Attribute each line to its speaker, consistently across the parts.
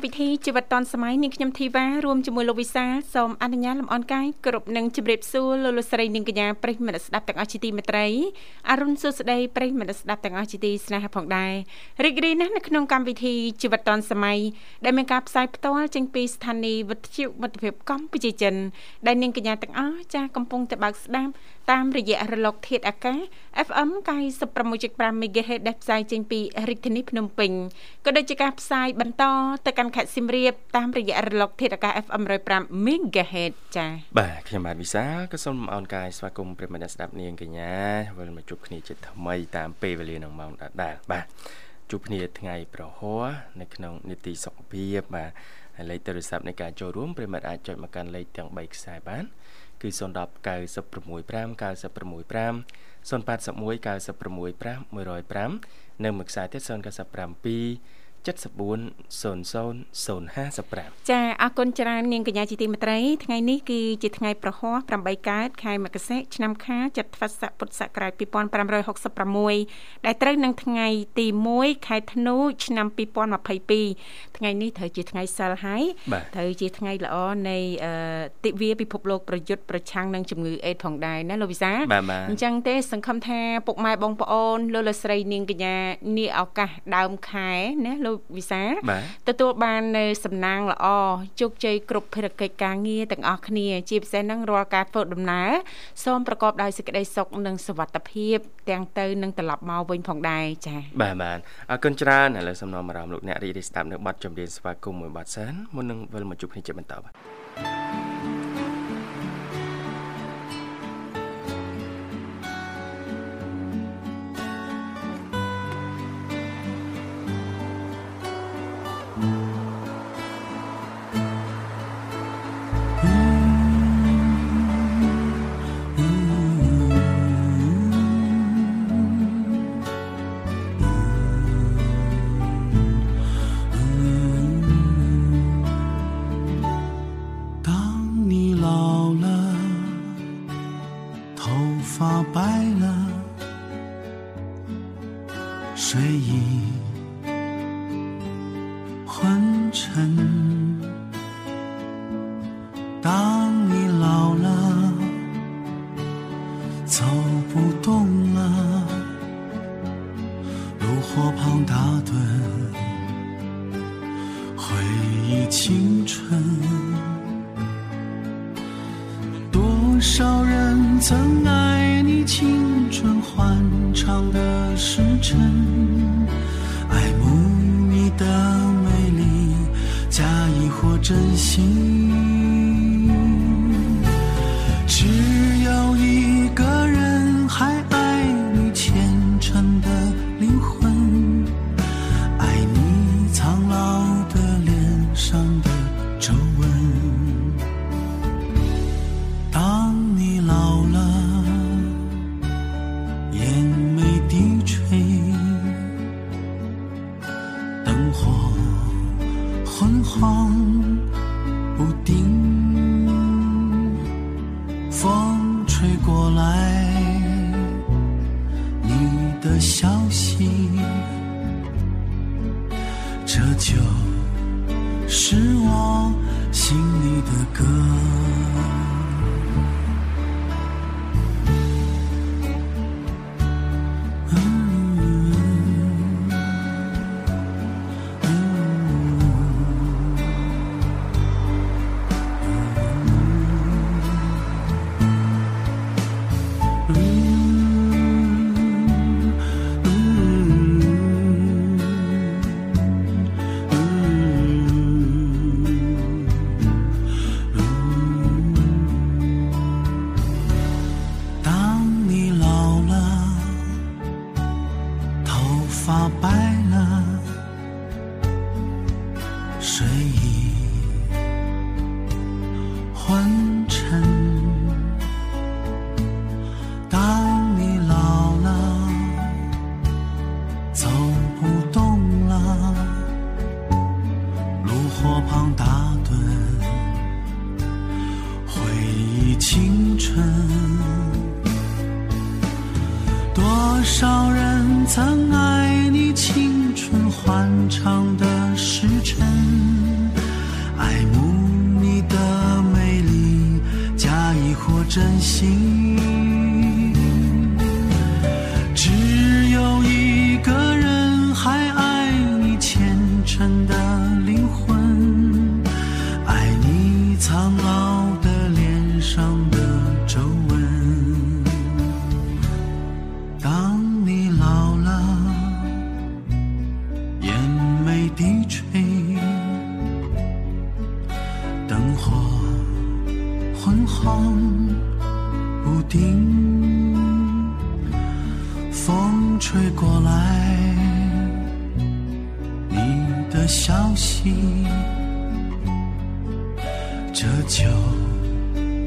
Speaker 1: កម្មវិធីជីវិតឌွန်សម័យនាងខ្ញុំធីវ៉ារួមជាមួយលោកវិសាសូមអនុញ្ញាតលំអរកាយគ្រប់នឹងជម្រាបសួរលោកលោកស្រីនាងកញ្ញាប្រិយមិត្តស្ដាប់ទាំងអស់ជាទីមេត្រីអរុនសុស្ដីប្រិយមិត្តស្ដាប់ទាំងអស់ជាទីស្នេហាផងដែររីករាយណាស់នៅក្នុងកម្មវិធីជីវិតឌွန်សម័យដែលមានការផ្សាយផ្ទាល់ចេញពីស្ថានីយ៍វិទ្យុមិត្តភាពកម្ពុជាចិនដែលនាងកញ្ញាទាំងអស់ចាស់កំពុងតែបើកស្ដាប់ តាមរយៈរលកធាតុអាកាស FM 96.5 MHz ដែលផ្សាយចេញពីរាជធានីភ្នំពេញក៏ដូចជាការផ្សាយបន្តទៅកាន់ខេត្តសៀមរាបតាមរយៈរលកធាតុអាកាស FM 105 MHz ចា៎
Speaker 2: បាទខ្ញុំបាទវិសាក៏សូមអរកាយស្វាគមន៍ប្រិមត្តស្ដាប់នាងកញ្ញាវិលមកជួបគ្នាជាថ្មីតាមពេលវេលានឹងម៉ោងដដែលបាទជួបគ្នាថ្ងៃប្រហ័រនៅក្នុងនីតិសុខភាពបាទហើយលេខទូរស័ព្ទនៃការចូលរួមប្រិមត្តអាចចុចមកកាន់លេខទាំង3ខ្សែបាន គឺ010 965 965 081 965 105នៅមួយខ្សែទៀត097 740055
Speaker 1: ចាអរគុណច្រើននាងកញ្ញាជាទីមេត្រីថ្ងៃនេះគឺជាថ្ងៃប្រហ័ស8កើតខែមករាឆ្នាំខាចត្វាស័កពុទ្ធសករាជ2566ដែលត្រូវនឹងថ្ងៃទី1ខែធ្នូឆ្នាំ2022ថ្ងៃនេះត្រូវជាថ្ងៃសិលហើយត្រូវជាថ្ងៃល្អនៃទិវាពិភពលោកប្រយុទ្ធប្រឆាំងនឹងជំងឺអេដផងដែរណាលោកវិសាអញ្ចឹងទេសង្ឃឹមថាពុកម៉ែបងប្អូនលោកលស្រីនាងកញ្ញានាឱកាសដើមខែណាលោកលោកវិសាទទួលបាននៅសំណាងល្អជោគជ័យគ្រប់ភារកិច្ចការងារទាំងអស់គ្នា ជាពិសេសនឹងរាល់ការធ្វើដំណើរសូមប្រកបដោយសេចក្តីសុខនិងសុវត្ថិភាព ទាំងទៅនឹងត្រឡប់មកវិញផងដែរចា៎
Speaker 2: បាទបាទអរគុណច្រើនឥឡូវសំណអារម្មណ៍លោកអ្នករីករាយស្ដាប់នៅប័ណ្ណចម្រៀងស្វាគមន៍មួយប័ណ្ណសិនមុននឹងវិលមកជួបគ្នាជាបន្តបាទ 睡意息，这就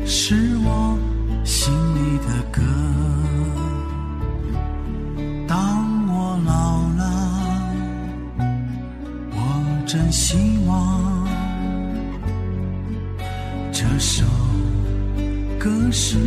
Speaker 2: 是我心里的歌。当我老了，我真希望这首歌是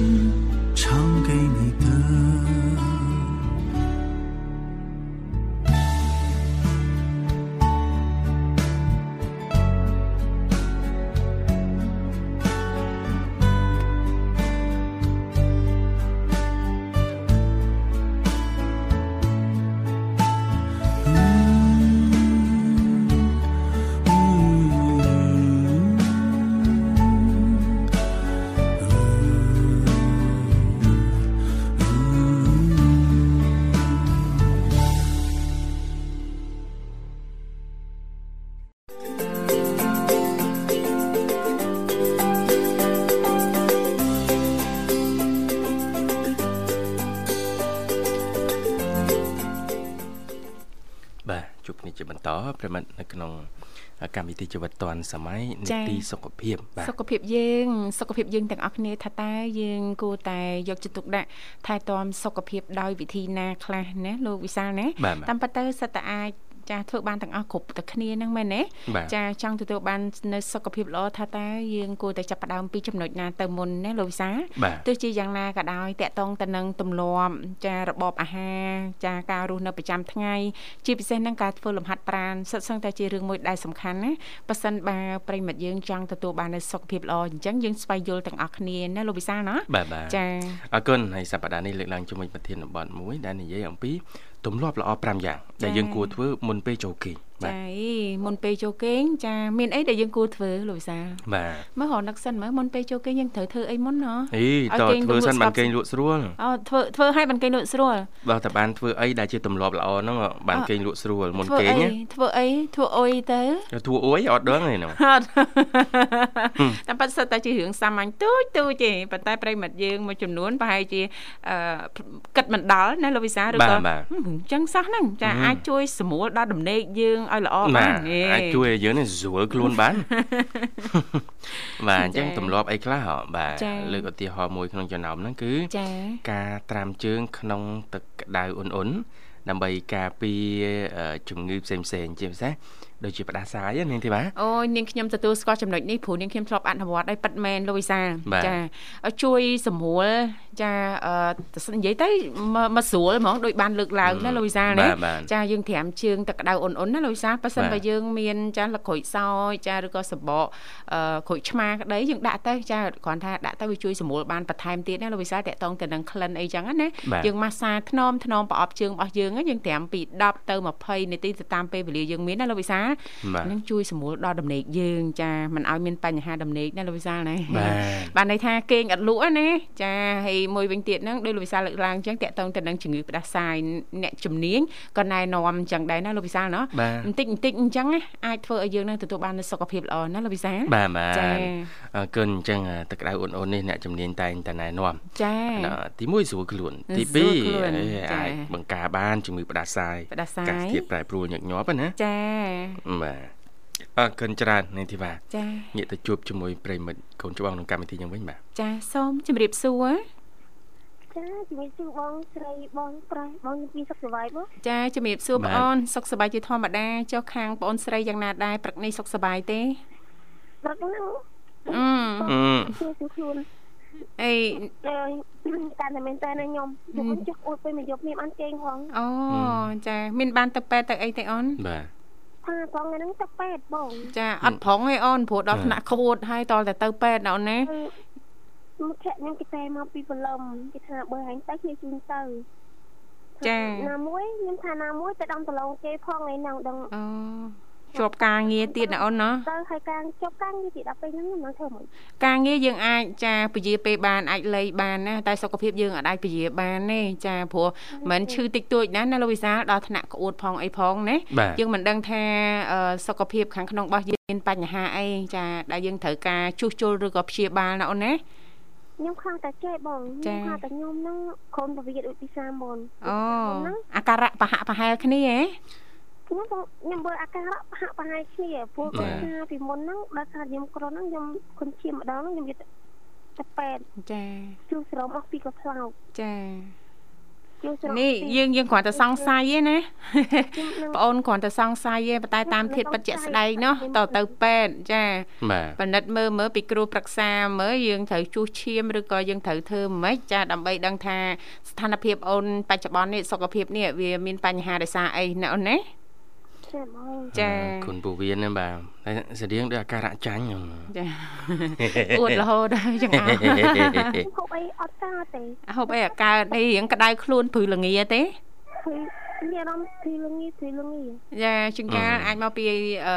Speaker 3: វិធីជីវិតឌွန်សម័យនីតិសុខភាពបាទ
Speaker 1: សុខភាពយើងសុខភាពយើងទាំងអស់គ្នាថាតើយើងគួរតែយកចិត្តទុកដាក់ថែទាំសុខភាពដោយវិធីណាខ្លះណាលោកវិសាលណា
Speaker 3: បាទបាទ
Speaker 1: តាមពិតទៅសិតតែអាច ចាធ្វើបានទាំងអស់គ្រប់តែគ្នាហ្នឹងមែនទេ
Speaker 3: បាទ
Speaker 1: ចាចង់ទទួលបាននៅសុខភាពល្អថាតើយើងគួរតែចាប់ផ្ដើមពីចំណុចណាទៅមុនណាលោកវិសាល
Speaker 3: បាទ
Speaker 1: ទោះជាយ៉ាងណាក៏ដោយតកតងទៅនឹងទម្លាប់ចារបបអាហារចាការរស់នៅប្រចាំថ្ងៃជាពិសេសនឹងការធ្វើលំហាត់ប្រាណសិតសឹងតែជារឿងមួយដែលសំខាន់ណាប៉ះសិនបើប្រិមិត្តយើងចង់ទទួលបាននូវសុខភាពល្អអញ្ចឹងយើងស្វែងយល់ទាំងអស់គ្នាណាលោកវិសាលណា
Speaker 3: បាទបាទ
Speaker 1: ចា
Speaker 3: អរគុណហើយសប្តាហ៍នេះលើកឡើងជាមួយប្រធានបទមួយដែលនិយាយអំពីទម្លាប់ល្អ5យ៉ាងដែលយើងគួរធ្វើមុនពេលចូលគេងបាទ
Speaker 1: ចាអីមុនពេលចូលគេងចាមានអីដែលយើងគួរធ្វើលោកវិសាល
Speaker 3: បាទ
Speaker 1: មើលរនឹកសិនមើលមុនពេលចូលគេងយើងត្រូវធ្វើអីមុនណ៎
Speaker 3: អីតើធ្វើសិនបានគេងលក់ស្រួល
Speaker 1: អូធ្វើធ្វើឲ្យបានគេងលក់ស្រួល
Speaker 3: បើតែបានធ្វើអីដែលជាទម្លាប់ល្អហ្នឹងបានគេងលក់ស្រួលមុន
Speaker 1: ធ្វើ
Speaker 3: គេង
Speaker 1: អី
Speaker 3: ណា
Speaker 1: ធ្វើអីធ្វើអុយទៅ
Speaker 3: ធ្វើអួយអត់ដឹងទេហ្នឹង
Speaker 1: អត់តែប៉ាត់សិតតែជារឿងសាមញ្ញទូចទូចទេប៉ុន្តែប្រិមិត្តយើងមួយចំនួនប្រហែលជាអឺគិតមិនដល់ណាលោកវិសាឬក៏ហឹមអញ្ចឹងសោះហ្នឹងចាអាចជួយសម្រួលដល់ដំណេកយើងឲ្យល្អ
Speaker 3: បា
Speaker 1: បាន
Speaker 3: ទអាចជួយឲ្យយើងនេះស្រួលខ្លួនបានបាទអញ្ចឹងទម្លាប់អីខ្លះហ៎បាទលើកឧទាហរណ៍មួយក្នុងចំណោមហ្នឹងគឺ
Speaker 1: ចា
Speaker 3: ការត្រាំជើង ក្នុងទឹកក្តៅអ៊ុនអ៊ុនដើម្បីការពារអឺជំងឺផ្សេងផ្សេងៗជាពិសេស ដូចជាផ្ដាសាយណានាងធីបា
Speaker 1: អូយនាងខ្ញុំទទួលស្គាល់ចំណុចនេះព្រោះនាងខ្ញុំធ្លាប់អនុវត្តឲ្យប៉ិតមែនលោកវិសា
Speaker 3: បាទ
Speaker 1: ចាឲ្យជួយសម្រួលចាអឺនិយាយទៅមកមកស្រួលហ្មងដូចបានលើកឡើងណាលោកវិសាណា
Speaker 3: បាទបាទ
Speaker 1: ចាយើងត្រាំជើងទឹកក្តៅអ៊ុនអ៊ុនណាលោកវិសាប៉ះសិន
Speaker 3: បាទ
Speaker 1: បើយើងមានចាលក្រួយសោយចាឬក៏សបកអឺក្រួយឆ្មាក្តីយើងដាក់ទៅចាគ្រាន់ថាដាក់ទៅវាជួយសម្រួលបានបន្ថែមទៀតណាលោកវិសាតកតងទៅនឹងក្លិនអីចឹងណា
Speaker 3: បាទ
Speaker 1: យើងម៉ាស្សាថ្នមថ្នមប្រអប់ជើងរបស់យើងហ្នឹងយើងត្រាំពី10ទៅ20នាទីទៅតាមពេលវេលាយើងមានណាលោកវិសា
Speaker 3: បាទ
Speaker 1: នឹងជួយសម្រួលដល់ដំណេកយើងចាមិនឲ្យមានបញ្ហាដំណេកណាលោកវិសាលណា
Speaker 3: បាទ
Speaker 1: បានន័យថាគេងអត់លក់ទេណាចាហើយមួយវិញទៀតហ្នឹងដោយលោកវិសាលលើកឡើងអញ្ចឹងតកតងទៅនឹងជំងឺផ្ដាសាយអ្នកជំនាញក៏ណែនាំអញ្ចឹងដែរណាលោកវិសាលណា
Speaker 3: បាទ
Speaker 1: បន្តិចបន្តិចអញ្ចឹងណាអាចធ្វើឲ្យយើងនឹងទទួលបាននូវសុខភាពល្អណាលោកវិសាល
Speaker 3: បាទបាទ
Speaker 1: ចា
Speaker 3: អរគុណអញ្ចឹងទឹកក្តៅអ៊ុនអ៊ុននេះអ្នកជំនាញតែងតែណែនាំ
Speaker 1: ចា
Speaker 3: ណាទី1ស្រួលខ្លួនទី
Speaker 1: ស្រួលខ្លួន
Speaker 3: 2អេ
Speaker 1: ចា
Speaker 3: អាចបង្ការបានជំងឺផ្ដាសាយ
Speaker 1: ផ្ដាសា
Speaker 3: កាស
Speaker 1: យ
Speaker 3: ធាតុប្រែប្រួលញឹកញាប់ណា
Speaker 1: ចា
Speaker 3: បាទអរគុណច្រើននាងធីបា
Speaker 1: ចា
Speaker 3: ងាកទៅជួបជាមួយប្រិមិត្តកូនច្បងក្នុងកម្មវិធីយើងវិញបាទ
Speaker 1: ចាសូមជម្រាបសួរ
Speaker 4: ចាជំរាបសួរបងស្រីបងប្រុសបងពីសុខសប្បាយបង
Speaker 1: ចាជំរាបសួរ
Speaker 3: បាទ
Speaker 1: បងអូនសុខសប្បាយជាធម្មតាចុះខាងបងអូនស្រីយ៉ាងណាដែរព្រឹកនេះសុខសប្បាយទេ
Speaker 4: ព្រឹកហ្នឹង
Speaker 1: អឺ
Speaker 3: អឺ
Speaker 4: ជួយជួយខ្លួន
Speaker 1: អី
Speaker 4: អើយកាន់តែមែនតើណាខ្ញុំខ្ញុំចុះអួតពេលមកយកនាមអានគេងផង
Speaker 1: អូចាមានបានទៅពេទ្យទៅអីទេអូន
Speaker 3: បាទ
Speaker 4: ថា ផងថ្ងៃហ្នឹងទៅពេទ្យបង
Speaker 1: ចាអត់ប្រងទេអូនព្រោះដល់ថ្នាក់ក្បួតហើយតលតែទៅពេទ្យណាអូនណា
Speaker 4: គឺមុខខ្ញុំគេតែមកពីបលំគេថាបើហែងទៅគ្នាជូនទៅ
Speaker 1: ចា
Speaker 4: ណាមួយខ្ញុំថាណាមួយទៅដំប្រឡងគេផងឯហ្នឹងដឹង
Speaker 1: អូ ជាប់ការងារទៀតណាអូនណា
Speaker 4: ទៅហើយការជប់ការងារទីដល់ពេលហ្នឹងខ្ញុំនឹងធ្វើមិន
Speaker 1: ការងារយើងអាចចាពជាពេលបានអាចលៃបានណាតែសុខភាពយើងអាចពជាបានទេចាព្រោះមិនឈឺតិចតួចណាណាលោកវិសាលដល់ថ្នាក់ក្អួតផងអីផងណា
Speaker 3: បាទ
Speaker 1: យើងមិនដឹងថាអឺសុខភាពខាងក្នុងរបស់យើងមានបញ្ហាអីចាដែលយើងត្រូវការជួសជុលឬក៏ព្យាបាលណាអូនណា
Speaker 4: ខ្ញុំខ្លាំងតែចេះបងខ្ញុំខ្លាំងតែខ្ញុំហ្នឹងក្រុមប្រវិតឧទាសាមុន
Speaker 1: អូអាការៈប្រហាក់ប្រហែលគ្នាហ៎
Speaker 4: ខ្ញុំខ្ញុំមើលអាការៈប្រហាក់ប្រហែលគ្នាព្រោះកាពីមុនហ្នឹងដល់ថាខ្ញុំគ្រុនហ្នឹងខ្ញុំគុណឈាមម្ដងហ្នឹងខ្ញុំយកទៅពេទ្យ
Speaker 1: ចា
Speaker 4: ជួសស្រោមអស់ពីកខ្លោ
Speaker 1: ច
Speaker 4: ចា
Speaker 1: នេះយើងយើងគ្រាន់តែសង្ស័យទេណាប្អូនគ្រាន់តែសង្ស័យទេប៉ុន្តែតាមធាតបច្ចៈស្ដែងនោះតទៅពេទ្យចា
Speaker 3: ប
Speaker 1: ណិតមើលមើលពីគ្រូប្រឹក្សាមើលយើងត្រូវជួសឈាមឬក៏យើងត្រូវធ្វើម៉េចចាដើម្បីដឹងថាស្ថានភាពអូនបច្ចុប្បន្ននេះសុខភាពនេះវាមានបញ្ហាដោយសារអីណាអូនណា
Speaker 4: ចាបង
Speaker 1: ចា
Speaker 3: គុណពូវៀនណាបាទតែស្តៀងដូចអាការៈចាញ់ហ្នឹង
Speaker 1: ចាអួតរហូតហើយចង្អើ
Speaker 4: ខ្ញុំហូបអីអត់ការទេ
Speaker 1: ហូបអីអាកើតនេះរៀងក្តៅខ្លួនព្រឺល្ងាទេ
Speaker 4: គឺ មានអារម្មណ៍ធីលងីធីលងី
Speaker 1: ចាជួនកាលអាចមកពីអឺ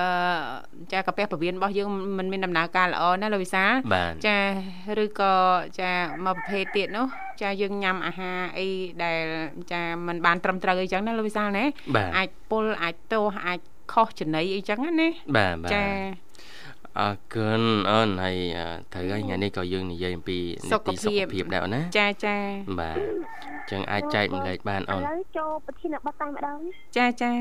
Speaker 1: ចាកាពះពវៀនរបស់យើងមិនមានដំណើរការល្អណាលោកវិសាល
Speaker 3: បាទ
Speaker 1: ចាឬក៏ចាមកប្រភេទទៀតនោះចាយើងញ៉ាំអាហារអីដែលចាมันបានត្រឹមត្រូវអីចឹងណាលោកវិសាលណា
Speaker 3: បាទ
Speaker 1: អាចពុលអាចទាស់អាចខុសចំណីអីចឹងណា
Speaker 3: បាទបាទ
Speaker 1: ចា
Speaker 3: អរគុណអូនហើយអឺត្រូវហើយថ្ងៃនេះក៏យើងនិយាយអំពីនីតិសុខភាពដែរអូនណា
Speaker 1: ចាចា
Speaker 3: បាទអញ្ចឹងអាចចែកម្លែកបានអូន
Speaker 4: ឥឡូវចូលប្រធានបទតែម្ដង
Speaker 1: ចាចា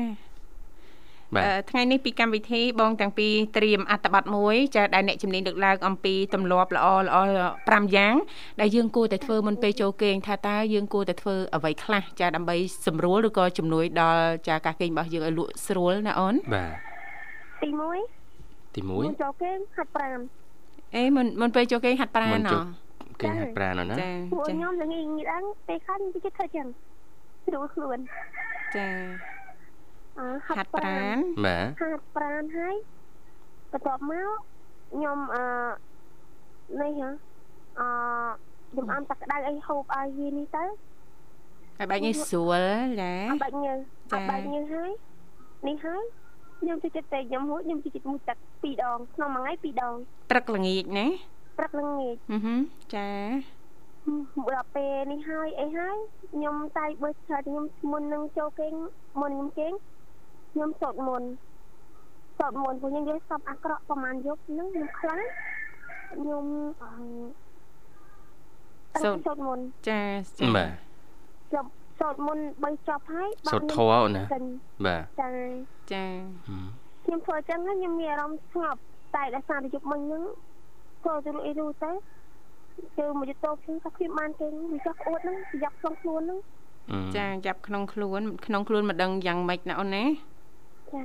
Speaker 3: បាទ
Speaker 1: អឺថ្ងៃនេះពីកម្មវិធីបងទាំងពីរត្រៀមអត្ថបទមួយចាដែលអ្នកជំនាញលើកឡើងអំពីទម្លាប់ល្អល្អ5យ៉ាងដែលយើងគួរតែធ្វើមុនពេលចូលគេងថាតើយើងគួរតែធ្វើអ្វីខ្លះចាដើម្បីសម្រួលឬក៏ជំនួយដល់ចាការគេងរបស់យើងឲ្យលក់ស្រួលណាអូន
Speaker 3: បាទ
Speaker 4: ទី1
Speaker 3: ទី
Speaker 4: មុនចូលគេងហាត់ប្រាណ
Speaker 1: អេមុនមុនពេលចូលគេងហាត់ប្រាណ
Speaker 3: មុន
Speaker 1: ណ
Speaker 3: ចូល1គេងហាត់ប្រាណអូនណា
Speaker 1: ចា
Speaker 4: ពួក
Speaker 1: ចា
Speaker 4: ខ្ញុំនឹងងាយងាយដល់ពេលខាត់ខ្ញុំគេធ្វើចឹងស្រួលខ្លួន
Speaker 1: ចា
Speaker 4: អឺ
Speaker 1: ហាត់ប្រាណ
Speaker 3: បាទ
Speaker 4: ហាត់ប្រាណហើយបន្ទាប់មកខ្ញុំអឺនេះហ៎អឺខ្ញុំអាំតាក្តៅអីហូបឲ្យវានេះទៅ
Speaker 1: ឲ្យបែកងាយស្រួលចា
Speaker 4: អត់បាច់ញើ
Speaker 1: ចា
Speaker 4: អត់បាច់ញើហើយនេះហើយ ខ្ញុំទៅចិត្តតែខ្ញុំហូបខ្ញុំទៅចិត្តមួយទឹក2ដងក្នុងមួយថ្ងៃ2ដង
Speaker 1: ព្រឹកល្ងាចណា
Speaker 4: ព្រឹកល្ងាច
Speaker 1: អឺហឹមចា
Speaker 4: ដល់ពេលនេះហើយអីហើយខ្ញុំតែបើឆើតខ្ញុំមុននឹងចូលគេងមុនខ្ញុំគេងខ្ញុំសូត្រមុនសូត្រមុនព្រោះខ្ញុំនិយាយសពអាក្រក់ប្រហែលយប់ហ្នឹងខ្ញុំខ្លាំងខ្ញុំអឺ
Speaker 1: សូត្រ
Speaker 4: សូត្រមុន
Speaker 1: ចាចា
Speaker 3: បាទ
Speaker 4: ចប់ សូត្រមុន3ចប់ហើយ
Speaker 3: សូត្រធម៌អូនណា
Speaker 4: កិន
Speaker 3: បាទ
Speaker 4: ចា
Speaker 1: ចា
Speaker 3: ហឹម
Speaker 4: ខ្ញុំធ្វើអញ្ចឹងហើយខ្ញុំមានអារម្មណ៍ស្ងប់តែដោយសារតែយប់មិញហ្នឹងធ្វើទៅអីនោះទៅគឺមកយទៅខ្ញុំថាខ្ញុំបានគេងវាចោះក្អួតហ្នឹងប្រយ៉ាប់ក្នុងខ្លួនហ្នឹង
Speaker 3: អឺ
Speaker 1: ចាចាប់ក្នុងខ្លួនក្នុងខ្លួនមិនដឹងយ៉ាងម៉េចណាអូនណា
Speaker 4: ចា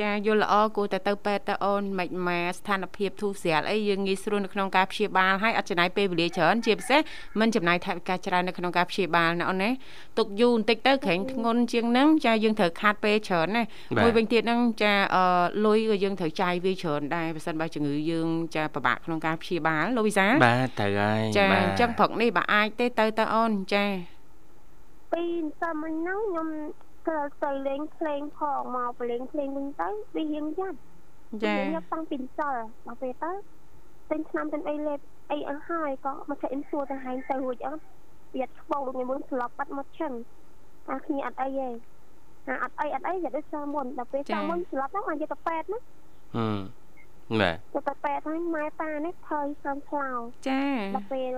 Speaker 1: ចាយល់ល្អគួរតែទៅពេទ្យតើអូនមិនម៉ាស្ថានភាពធូរស្រាលអីយើងងាយស្រួលនៅក្នុងការព្យាបាលហើយអត់ចំណាយពេលវេលាច្រើនជាពិសេសមិនចំណាយថវិកាច្រើននៅក្នុងការព្យាបាលណាអូនណាទុកយូរបន្តិចទៅក្រែងធ្ងន់ជាងហ្នឹងចាយើងត្រូវខាត់ពេលច្រើនណាមួយវិញទៀតហ្នឹងចាអឺលុយក៏យើងត្រូវចាយវាច្រើនដែរបើសិនបើជំងឺយើងចាពិបាកក្នុងការព្យាបាលលោកវិសា
Speaker 3: បាទត្រូវហើយ
Speaker 1: ចា
Speaker 3: បាទ
Speaker 1: អញ្ចឹងព្រឹកនេះបើអាចទេទៅទៅអូនចា
Speaker 4: ពីតាមមិញហ្នឹងខ្ញុំ ក៏ទៅលេងភ្លេងផងមកប្រលេងភ្លេងវិញទៅវារៀងយ៉ាប់
Speaker 1: ចា
Speaker 4: ខ្ញុំតាំងពីសល់ដល់ពេលទៅទិញឆ្នាំទិញអីលេបអីអស់ហើយក៏មក chạy អ៊ីនសួរទៅហែងទៅរួចអត់វាអត់ឆ្បោកដូចខ្ញុំស្លាប់បាត់មកឈឹងអាគ្នាអត់អីទេអាអត់អីអត់អីវាដូចសាមុនដល់ពេលសាមុនស្លាប់ហ្នឹងអាចយកទៅពេទ្យណា
Speaker 3: ហឹមបាទ
Speaker 4: យកទៅពេទ្យហើយម៉ែប៉ានេះថយសំឆ្លោ
Speaker 1: ចា
Speaker 4: ដល់ពេល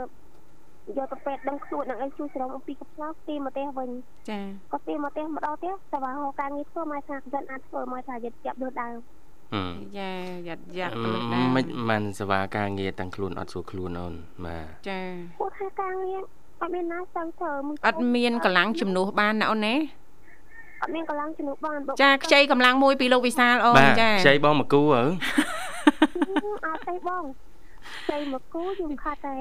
Speaker 4: យកទៅពេទ្យដឹងខ្លួននឹងអីជួយស្រោមអំពីកផ្លោកទីមកផ្ទះវិញ
Speaker 1: ចា
Speaker 4: ក៏ទីមកផ្ទះមកដល់ផ្ទះតែបើហៅការងារធ្វើមកថាមិនអាចធ្វើមកថាយកចាប់ដូចដើម
Speaker 3: ហឹម
Speaker 1: ចាយ៉ាត់យ៉ាត់
Speaker 3: អឺ
Speaker 1: ទៅដែរ
Speaker 3: មិនមិនសេវាការងារទាំងខ្លួនអត់ស្រួលខ្លួនអូនបាទ
Speaker 1: ចា
Speaker 4: ពួកថាការងារអត់មានណាទៅធ្វើមួយ
Speaker 1: អត់មានកម្លាំងជំនួសបានណាអូនណា
Speaker 4: អត់មានកម្លាំងជំនួសបានបើ
Speaker 1: ចាខ្ចីកម្លាំងមួយពីលោកវិសាលអូន
Speaker 3: បាទ
Speaker 1: ចា
Speaker 3: ខ្ចីបងមកគូអើ
Speaker 4: អត់ទេបងចៃមកគូខ្ញុំខាត់តែ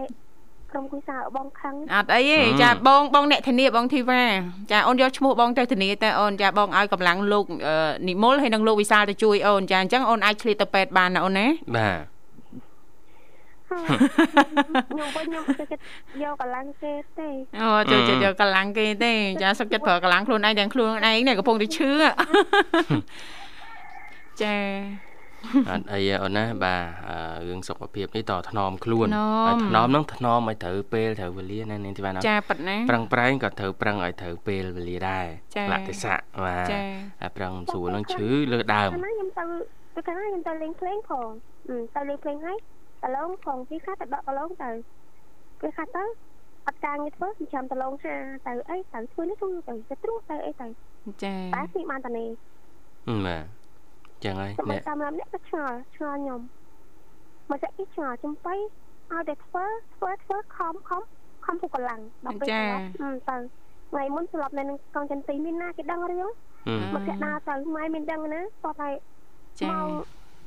Speaker 4: ក្រុមគូសារបងខឹង
Speaker 1: អត់អីទេចាបងបងអ្នកធានាបងធីវ៉ាចាអូនយកឈ្មោះបងទៅធានាតែអូនចាបងឲ្យកម្លាំងលោកនិមលហើយនិងលោកវិសាលទៅជួយអូនចាអញ្ចឹងអូនអាចឆ្លៀតទៅពេទ្យបានណាអូនណា
Speaker 3: បាទ
Speaker 4: ខ្ញុំវិញខ្ញុំទៅចិត្តយកកម្លាំងគេទេ
Speaker 1: អូចូលចិត្តយកកម្លាំងគេទេចាសុខចិត្តប្រើកម្លាំងខ្លួនឯងទាំងខ្លួនឯងនេះកំពុងតែឈឺចា
Speaker 3: អត់អីទេអូនណាបាទអឺរឿងសុខភាពនេះតថ្នមខ្លួន
Speaker 1: ថ្នម
Speaker 3: ហើយថ្នមហ្នឹងថ្នមឲ្យត្រូវពេលត្រូវវេលាណានាងទីបានអត់
Speaker 1: ចាប៉ិតណា
Speaker 3: ប្រឹងប្រែងក៏ត្រូវប្រឹងឲ្យត្រូវពេលវេលាដែរ
Speaker 1: ចា៎
Speaker 3: លក្ខទេសៈបាទ
Speaker 1: ចា
Speaker 3: ហើយប្រឹងស្រួលនឹងឈឺលើដើម
Speaker 4: កាលណាខ្ញុំទៅទៅកាលណាខ្ញុំទៅលេងភ្លេងផងអឺទៅលេងភ្លេងហើយតឡងផងពីខ្លះទៅដកតឡងទៅពេលខ្លះទៅអត់ការងារធ្វើខ្ញុំចាំតឡងហាទៅអីទៅធ្វើនេះធ្វើទៅទៅត្រួសទៅអីទៅ
Speaker 1: ចា
Speaker 4: តែស្មីបានតានេះ
Speaker 3: ហឹមបាទ ចឹងហើយ
Speaker 4: សម្រាប់
Speaker 3: អ្នក
Speaker 4: តាមរំនេះក៏ឆ្ងល់ឆ្ងល់ខ្ញុំមកចាក់គេឆ្ងល់ចំបៃឲ្យតែធ្វើធ្វើធ្វើខំខំខំពុកកម្លាំងដល់ពេលស្លាប់អឺទៅថ្ងៃមុនស្លាប់នៅនឹងកងចន្ទទីមានណាគេដឹងរឿង
Speaker 3: ហឹម
Speaker 4: មកគេដើរទៅម៉ែមានដឹងណាតោះតែ
Speaker 1: ចា
Speaker 4: ម៉ោង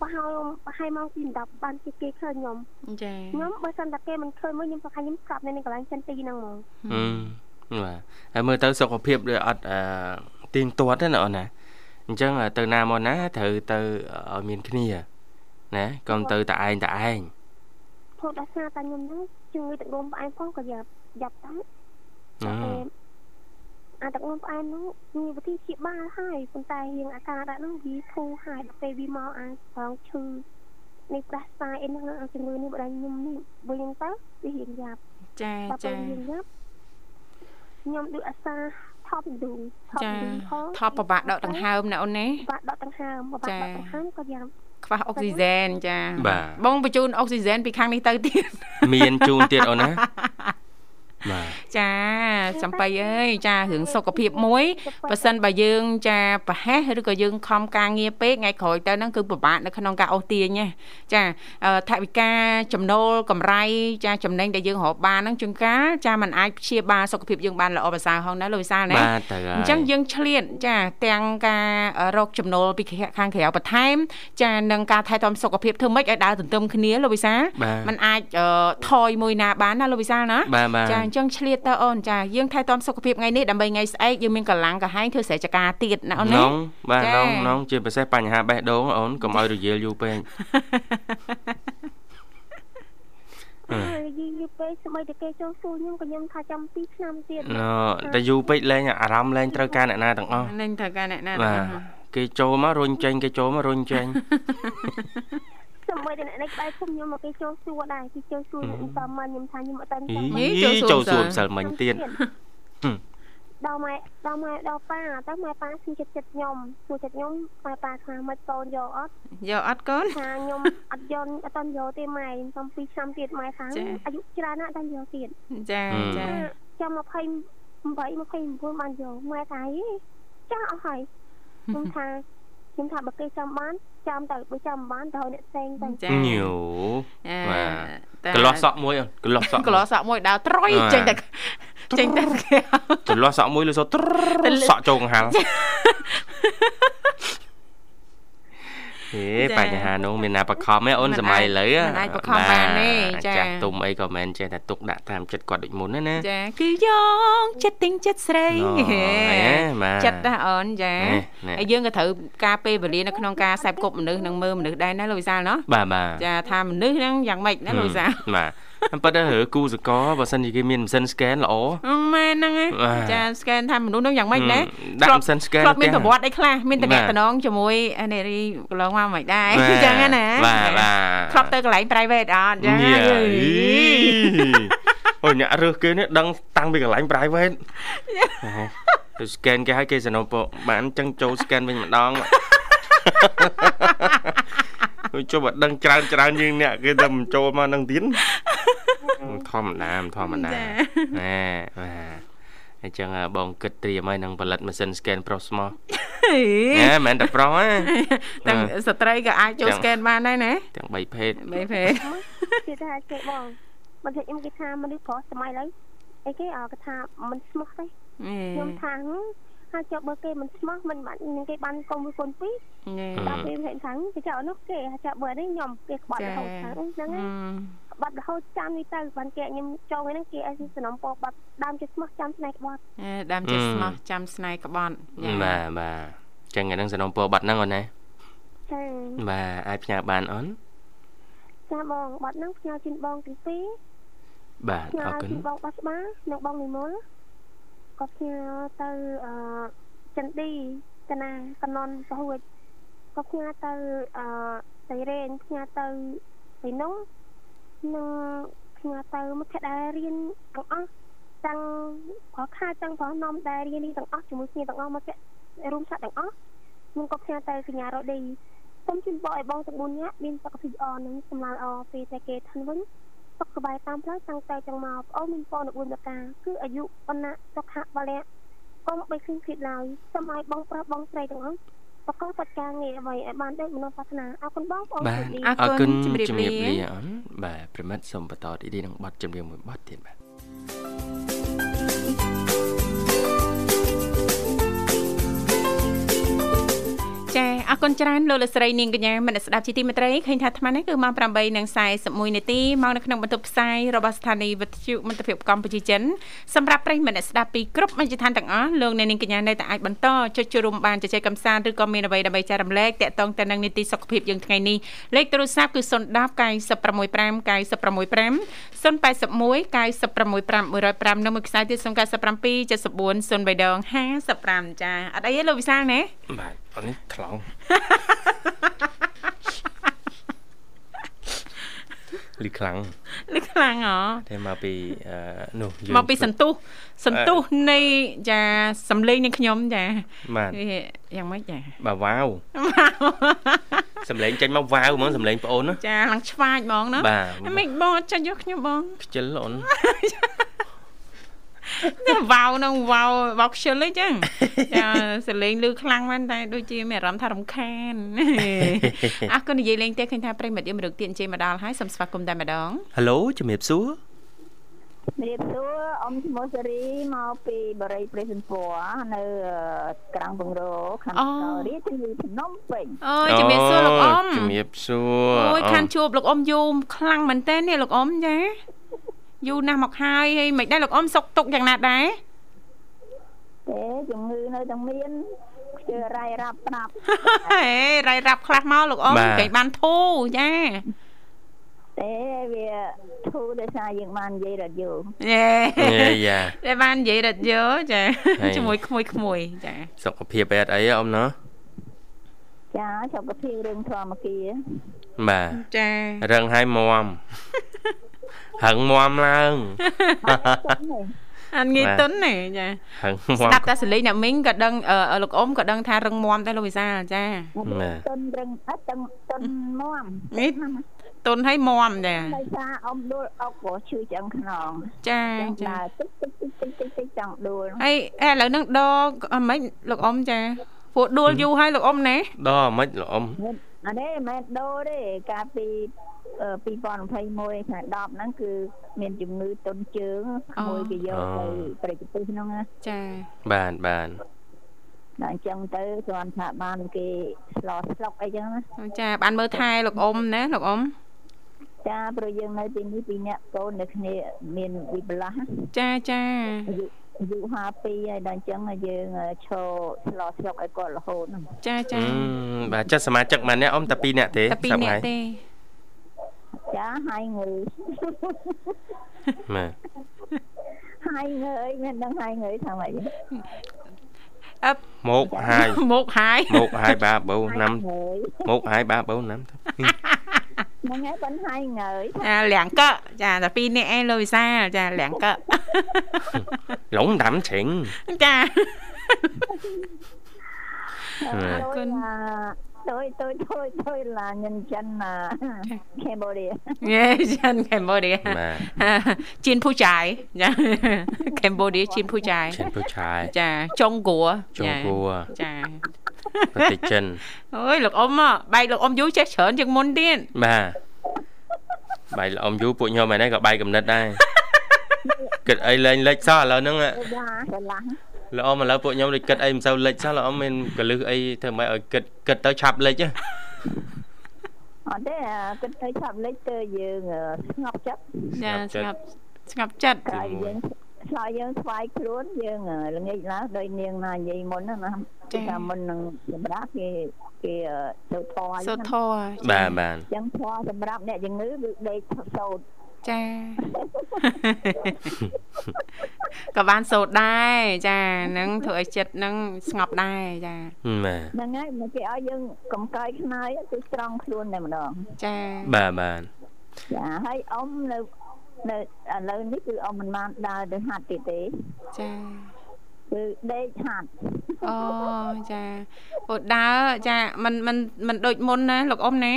Speaker 4: ប្រហែលប្រហែលម៉ោងទី10បានគេគេឃើញខ្ញុំ
Speaker 1: ចា
Speaker 4: ខ្ញុំបើសិនតែគេមិនឃើញមកខ្ញុំប្រហែលខ្ញុំស្រាប់នៅនឹងកន្លែងចន្ទទីហ្នឹងហ្មង
Speaker 3: ហឹមបាទហើយមើលទៅសុខភាពដូចអត់អឺទៀងទាត់ទេណាអូនណា អញ្ចឹងទៅណាមកណាត្រូវទៅឲ្យមានគ្នាណាកុំទៅតែឯងតែឯង
Speaker 4: ព្រោះដោយសារតែខ្ញុំហ្នឹងជំងឺទឹកនោមផ្អែមផងក៏យ៉ាប់យ៉ាប់ដែរ
Speaker 3: អឺ
Speaker 4: អាទឹកនោមផ្អែមហ្នឹងមានវិធីព្យាបាលហើយប៉ុន្តែរៀងអាការដាក់ហ្នឹងវាធូរហើយដល់ពេលវាមកអាចប្រងឈឺនេះប្រះស្សាយអីហ្នឹងអាជំងឺនេះបដិខ្ញុំនេះវិញទៅវារៀងយ៉ាប់
Speaker 1: ចា
Speaker 4: ដល់ពេល
Speaker 1: ចា
Speaker 4: រៀងយ៉ាប់ខ្ញុំដូចអាសា ថប់ឌូងថប់
Speaker 1: ចា
Speaker 4: ឌូងផង
Speaker 1: ថប់ប្របាក់ដកដង្ហើមណាអូនណា
Speaker 4: បាក់ដកដង្ហើមបាក់ដកដង្ហើមក៏យ៉ាប់
Speaker 1: ខ្វះអុកស៊ីហ្សែនចា
Speaker 3: បាទ
Speaker 1: បងបញ្ជូនអុកស៊ីហ្សែនពីខាងនេះទៅទៀត
Speaker 3: មានជូនទៀតអូនណាបាទ
Speaker 1: ចាសំបីអើយចារឿងសុខភាពមួយបើសិនបើយើងចាប្រហែសឬក៏យើងខំការងារពេកថ្ងៃក្រោយទៅហ្នឹងគឺពិបាកនៅក្នុងការអូសទាញណាចាអឺថវិកាចំណូលកម្រៃចាចំណេញដែលយើងរកបានហ្នឹងជួនកាលចាมันអាចព្យាបាលសុខភាពយើងបានល្អប្រសើរហងណាលោកវិសាលណា
Speaker 3: បាទទៅហើយ
Speaker 1: អញ្ចឹងយើងឆ្លៀតចាទាំងការរកចំណូលពីខាងក្រៅបន្ថែមចានិងការថែទាំសុខភាពធ្វើម៉េចឲ្យដើរទន្ទឹមគ្នាលោកវិសាល
Speaker 3: បាទ
Speaker 1: มันអាចអឺថយមួយណាបានណាលោកវិសាលណា
Speaker 3: បាទបាទ
Speaker 1: ចា អញ្ចឹងឆ្លៀតទៅអូនចាយើងថែទាំសុខភាពថ្ងៃនេះដើម្បីថ្ងៃស្អែកយើងមានកម្លាំងកាហាយធ្វើស្រែចការទៀតណាអូនណា
Speaker 3: នងបាទ
Speaker 1: ចា
Speaker 3: នងនងជាពិសេសបញ្ហាបេះដូងអូនកុំឲ្យរយាលយូរពេក
Speaker 4: អើយយីយីពេលស្បីតែគេចូលសួរខ្ញុំក៏ខ្ញុំថាចាំ2ឆ្នាំទៀត
Speaker 3: ណតែយូរពេកលែងអារម្មណ៍លែងត្រូវការអ្នកណាទាំងអស់
Speaker 1: នឹងត្រូវការអ្នកណា
Speaker 3: បាទគេចូលមករុញចេញគេចូលមករុញចេញ
Speaker 4: ស្បីតែអ្នកនេះក្បែរខ្ញុំខ្ញុំមកគេចូលសួរដែរគេចូលសួរខ្ញុំតាមមកខ្ញុំថាខ្ញុំអត់តាន់ចាំ
Speaker 3: យីចូលសួរម្សិលមិញទៀត
Speaker 4: ដល់ម៉ែដល់ម៉ែដល់ប៉ាទៅម៉ែប៉ាគឺចិត្តចិត្តខ្ញុំសួរចិត្តខ្ញុំម៉ែប៉ាថាមិនកូនយកអត់
Speaker 1: យកអត់កូន
Speaker 4: ថាខ្ញុំអត់យកអត់តាន់យកទេម៉ែខ្ញុំ2ឆ្នាំទៀតម៉ែថា
Speaker 1: ចា៎
Speaker 4: អាយុច្រើនណាស់តាន់យកទៀត
Speaker 1: ចាចា
Speaker 4: ចាំ28 29បានយកម៉ែថាហីចាស់អស់ហើយខ្ញុំថា ខ្ញុំថាបើគេចាំបានចាំទៅបើចាំបានទៅឲ្យអ្នកផ្សេងទៅ
Speaker 1: ចា
Speaker 3: ញូ
Speaker 1: អឺ
Speaker 3: បាទ
Speaker 1: តែ
Speaker 3: កន្លោះសក់មួយអូនកន្លោះសក់
Speaker 1: កន្លោះសក់មួយដើរត្រុយ
Speaker 3: បាទ
Speaker 1: ចេញតែចេញតែគេ
Speaker 3: កន្លោះសក់មួយលើសក់ត្ររសក់ចូលកង្ហាល់ ហេបញ្ហានោះមានណាបខំទេអូនសម័យឥឡូវ
Speaker 1: មិនអាចបខំបានទេចា
Speaker 3: ចាស់ទុំអីក៏មិនចេះតែទុកដាក់តាមចិត្តគាត់ដូចមុនណាណា
Speaker 1: ចាគឺយកចិត្តទិញចិត្តស្រី
Speaker 3: ណ៎ហេបាទ
Speaker 1: ចិត្តដែរអូនចា
Speaker 3: ណែណែ
Speaker 1: ហើយយើងក៏ត្រូវការពេលវេលានៅក្នុងការខ្សែគប់មនុស្សនិងមើលមនុស្សដែរណាលោកវិសាលណោះ
Speaker 3: បាទបាទ
Speaker 1: ចាថាមនុស្សហ្នឹងយ៉ាងម៉េចណាលោកវិសាល
Speaker 3: បាទ ប៉ុន្តែរើគូសកលបើសិនជាគេមានម៉ាស៊ីន scan ល្អ
Speaker 1: អឺមែនហ្នឹង
Speaker 3: បាទ
Speaker 1: ឯងចា scan ថាមនុស្សហ្នឹងយ៉ាងម៉េចណា
Speaker 3: ដាក់ម៉ាស៊ីន scan
Speaker 1: ធ្លាប់មាន
Speaker 3: ផ្ទះ
Speaker 1: ប្រវត្តិអីខ្លះមានតំ
Speaker 3: បាទ
Speaker 1: ណងជាមួយអានារីកន្លងមកមិនដែរ
Speaker 3: បាទ
Speaker 1: អញ្ចឹងណា
Speaker 3: បាទបាទ
Speaker 1: ធ្លាប់ទៅកន្លែង private អត់ចា
Speaker 3: ញ៉ា
Speaker 1: យី
Speaker 3: អូអ្នករើសគេនេះដឹងតាំងពីកន្លែង private ទៅ scan គេឲ្យគេសនុពបានអញ្ចឹងចូល scan វិញម្ដង ទៅជុំឲ្យដឹងច្រើនច្រើនជាងអ្នកគេតែមិនចូលមកនឹងទៀតធម្មតាមិនធម្មតាណែបាទអញ្ចឹងបងគិតត្រៀមហើយនឹងផលិតម៉ាស៊ីន scan ប្រុសស្មោះណែមិនមែនតែប្រុសទេ
Speaker 1: ទាំងស្ត្រីក៏អាចចូល scan បានដែរណា
Speaker 3: ទាំង3ភេទ
Speaker 1: បីភេទ
Speaker 4: គេថាគេបងមិនថាខ្ញុំគេថាមនុស្សប្រុសសម័យឥឡូវអីគេអើគេថាមិនស្មោះទេខ្ញុំថា ហឹមហើយចុះបើគេមិនស្មោះមិនបាននឹងគេបានកុំមួយកូនពីរ
Speaker 1: ញ៉េ
Speaker 4: ដល់ពេលហេតុថាគេចៅនោះគេចៅបើនេះខ្ញុំគេក្បត់រហូតថាហ្នឹងហើយក្បាត់រហូតចាំនេះទៅបានគេខ្ញុំចូលហ្នឹងគេឲ្យសំណពរបាត់ដើមជាស្មោះចាំស្នែក្បត់
Speaker 1: អេដើមជាស្មោះចាំស្នេហ៍ក្បត់ចា
Speaker 3: បាទបាទចឹងអាហ្នឹងសំណពរបាត់ហ្នឹងអូនណា
Speaker 4: ចា
Speaker 3: បាទអាចផ្ញើបានអូន
Speaker 4: ចាបងបាត់ហ្នឹងផ្ញើជូនបងទាំងពីរ
Speaker 3: បាទ
Speaker 4: ផ្ញើ
Speaker 3: អរគុណ
Speaker 4: ជូនបងបាត់ស្បានិងបងនិមល ក៏ផ្ញើទៅអឺចិនឌីកណាកណនពហួចក៏ផ្ញើទៅអឺសៃរេនផ្ញើទៅសៃនុងនិងផ្ញើទៅមិត្តភក្តិដែលរៀនទាំងអស់ទាំងប្រខាទាំងប្រណំដែលរៀននេះទាំងអស់ជាមួយគ្នាទាំងអស់មករួមសាក់ទាំងអស់ខ្ញុំក៏ផ្ញើទៅកញ្ញារ៉ូឌីសូមជូនបងឲ្យបងទាំង4នាក់មានសុខភាពល្អនិងសម្លាល្អពេលតែគេឋានវិញ សុខសប្បាយតាមផ្លូវតាំងតែចង់មកប្អូនមានពរនៅ4ប្រការគឺអាយុបណ្ណៈសុខៈបលៈកុំបីឃើញភាពឡើយសូមឲ្យបងប្រុសបងស្រីទាំងអស់បកបត្តិការងារអ្វីឲ្យបានដូចមនោប្រាថ្នាអរគុណបងប្អូន
Speaker 3: បាទ
Speaker 4: ជម្រាប
Speaker 1: អរ
Speaker 3: អរ
Speaker 1: គុ
Speaker 3: គុ
Speaker 1: ណ
Speaker 3: ណ
Speaker 1: ជម្រាប
Speaker 3: ជំរាប
Speaker 1: លា
Speaker 3: លាអូនបាទប្រិមិត្តសូមបន្តទីនេះនឹងបတ်ចម្រៀងមួយបတ်ទៀតបាទ
Speaker 1: គុណច្រើនលោកលោកស្រីនាងកញ្ញាមនស្សស្ដាប់ជីទីមេត្រីឃើញថាអាត្មានេះគឺម៉ោង8:41នាទីមកនៅក្នុងបន្ទប់ផ្សាយរបស់ស្ថានីយ៍វិទ្យុមិត្តភាពកម្ពុជាចិនសម្រាប់ប្រិយមិត្តអ្នកស្ដាប់ពីគ្រប់មជ្ឈដ្ឋានទាំងអស់លោកអ្នកនាងកញ្ញានៅតែអាចបន្តចុចចូលរួមបានជជែកកម្សាន្តឬក៏មានអ្វីដើម្បីចែករំលែកតាក់ទងទៅនឹងនីតិសុខភាពយើងថ្ងៃនេះលេខទូរស័ព្ទគឺ010 965 965 081 965 105នៅមួយខ្សែទៀត097 74 03ដង55ចាអត់អីទេលោកវិសាលណា
Speaker 3: បាទអូននេះថ្លង់លឺខ្លាំង
Speaker 1: លឺខ្លាំងហ៎
Speaker 3: តែមកពីអឺនោះយើង
Speaker 1: មកពីសន្ទុះសន្ទុះនៃចាសំលេងនៃខ្ញុំចា
Speaker 3: បាទ
Speaker 1: វាយ៉ាងម៉េចចា
Speaker 3: បាទវ៉ាវសំឡេងចេញមកវ៉ាវហ្មងសំឡេងប្អូនណា
Speaker 1: ចាឡើងឆ្វាចហ្មងណា
Speaker 3: បាទ
Speaker 1: ហើយមិនបងអត់ចាញ់យកខ្ញុំបង
Speaker 3: ខ្ជិលអូន
Speaker 1: តែ វ៉ាវនឹងវ៉ាវវ៉ាវខ្ជិលអីចឹងចាសលេងលឺខ្លាំងមែនតែដូចជាមានអារម្មណ៍ថារំខានអរគុណនិយាយលេងទេឃើញថាប្រិមិត្តយើងមរឹកទៀតអញ្ជើញមកដល់ហើយសូមស្វាគមន៍តែម្ដង
Speaker 3: ហេឡូជំរាបសួរ
Speaker 5: ជំរាបសួរអ៊ំឈ្មោះសេរីមកពីបរិយព្រៃសិនពណ៌នៅក្រាំងបង្រោខណ្ឌកោរីទីភ្នំពេញ
Speaker 1: អូយជំរាបសួរលោកអ៊ំ
Speaker 3: ជំរាបសួរ
Speaker 1: អូយខានជួបលោកអ៊ំយូរខ្លាំងមែនតើនេះលោកអ៊ំចា យូរណាស់មកហើយហើយមិនដែរលោកអ៊ំសុកទុកយ៉ាងណាដែរ
Speaker 5: ទេជំងឺនៅតែមានខ្ជិលរាយរាប់ស្ដាប់
Speaker 1: ហេរ៉ៃរ៉ាប់ខ្លះមកលោកអ៊ំគេបានធូរចា
Speaker 5: ទេវាធូរដោយសារយើងបាននិយាយរត់យូរ
Speaker 1: យេ
Speaker 3: យេយ៉ា
Speaker 1: តែបាននិយាយរត់យោចា
Speaker 3: ហើយ
Speaker 1: ជាមួយក្មួយក្មួយចា
Speaker 3: សុខភាពអត់អីអ៊ំណោះ
Speaker 5: ចាសុខភាពរឿងធម្មគា
Speaker 3: បាទ
Speaker 1: ចា
Speaker 3: រឹងឲ្យមម ហឹងមមឡើង
Speaker 1: អត់ងាយ
Speaker 3: បាទ
Speaker 1: ទុនទេចា
Speaker 3: ហឹងម
Speaker 1: ស្មដាប់តែសលេងអ្នកមីងក៏ដឹងអឺលោកអ៊ំក៏ដឹងថារឹងមាំដែរលោកវិសាលចា
Speaker 3: បាទ
Speaker 5: តុនរឹងអត់តុនតុនមម
Speaker 1: នេះទុនឲ្យមាំចា
Speaker 5: ដោយសារអ៊ំដួលអុកក៏ឈឺឆ្អឹងខ្នង
Speaker 1: ចា
Speaker 5: ចឹង
Speaker 1: ចា
Speaker 5: ដើរតិចតិចតិចតិចតិចតិចចង់ដួល
Speaker 1: ហើយឥឡូវហ្នឹងដកអមិនលោកអ៊ំចាពួកដួលយូរហើយលោកអ៊ំណា
Speaker 3: ដល់មិនលោកអ៊ំ
Speaker 5: អានេះមិនមែនដូរទេកាលពីអឺ2021ខែ10ហ្នឹងគឺមានជំងឺតុនជើងក្មួយគេយកទៅប្រតិទេសហ្នឹងណា
Speaker 1: ចា
Speaker 3: បាទបាទ
Speaker 5: ដល់អញ្ចឹងទៅគ្រាន់ថាបានគេស្លោស្លុកអីចឹងណា
Speaker 1: ចាបានមើលថែលោកអ៊ំណាលោកអ៊ំ
Speaker 5: ចាព្រោះយើងនៅទីនេះពីរនាក់កូននៅគ្នាមានវិបលាស់ណា
Speaker 1: ចាចា
Speaker 5: អាយុអាយុ52ហើយដល់អញ្ចឹងយើងឈរស្លោស្លុកឲ្យគាត់រហូតហ្នឹង
Speaker 1: ចាចា
Speaker 3: អឺបាទចិត្តសមាជិកម៉ានអ្នកអ៊ំតែ2នាក់ទេ
Speaker 1: តែពីរនាក់ទេ
Speaker 5: ចាហើយងើយ
Speaker 3: បាទ
Speaker 5: ហើយងើយមានដឹងហើយងើយថាម៉េច
Speaker 1: អឹប
Speaker 3: មកហើយ
Speaker 1: មកហើយ
Speaker 3: មកហើយបាបូណាំ
Speaker 5: ងើយ
Speaker 3: មកហើយបាបូណាំ
Speaker 5: ហ្នឹងហើយប៉ុនហើយងើយ
Speaker 1: ចាលៀងកចាតែពីរនាក់ឯងលោកវិសាលចាលៀងក
Speaker 3: ឡងដាំច្រេង
Speaker 1: ចា
Speaker 5: អ
Speaker 1: រគុណ
Speaker 5: tôi tôi tôi tôi là nhân dân là Cambodia
Speaker 1: យេចានកម្ពុជា
Speaker 3: បាទ
Speaker 1: ជៀនភូចាយចាកម្ពុជាជៀនភូចាយ
Speaker 3: ឈិនពូឆាយ
Speaker 1: ចាចុងគួរ
Speaker 3: ជងគួរ
Speaker 1: ចា
Speaker 3: ប្រទេសចិន
Speaker 1: អើយលោកអ៊ំហ៎បែកលោកអ៊ំយូរចេះច្រើនជាងមុនទៀត
Speaker 3: បាទបាយល្អំយូពួកខ្ញុំឯនេះក៏បាយកំណត់ដែរគិតអីលេងលិចសោះឥឡូវហ្នឹង
Speaker 5: Dạ, cái lăng
Speaker 3: ល្អំឥឡូវពួកខ្ញុំដូចគិតអីមិនសូវលិចសោះល្អំមានកលឹះអីធ្វើម៉េចឲ្យគិតគិតទៅឆាប់លិចហ៎
Speaker 5: Ờ, អត់ទេអាគិតទៅឆាប់លេចទៅយើងអឺស្ងប់ចិត្ត
Speaker 1: ចាស្ស្ង
Speaker 3: ងប់
Speaker 1: ប់ស្ងប់ចិត្ត
Speaker 5: ក្រោយយើងឆ្លើយយើងស្វាយខ្លួនយើងអឺល្ងាចឡើងដោយនាងណានិយាយមុនហ្នឹងណា
Speaker 1: ចា៎
Speaker 5: ថាមុននឹងសម្រាប់គេគេអឺទៅធေါ်
Speaker 1: សូត្រធរ
Speaker 3: បាទបាទ
Speaker 5: អញ្ចឹងធေါ်សម្រាប់អ្នកជំងឺគឺដេកសូត្រ
Speaker 1: ចាក៏បានសូត្រដែរចានឹងធ្វើឲ្យចិត្តនឹងស្ងប់ដែរចា
Speaker 5: ហ្នឹងហើយមកគេឲ្យយើងកំកាយខ្នើយគឺត្រង់ខ្លួនតែម្ដង
Speaker 1: ចា
Speaker 3: បាទបាទ
Speaker 5: ចាហើយអ៊ំនៅនៅឥឡូវនេះគឺអ៊ំមិនបានដើរទៅហាត់ទៀតទេ
Speaker 1: ចា
Speaker 5: គឺដេកហាត់
Speaker 1: អូចាអូដើរចាមិនមិនមិនដូចមុនណាលោកអ៊ំណា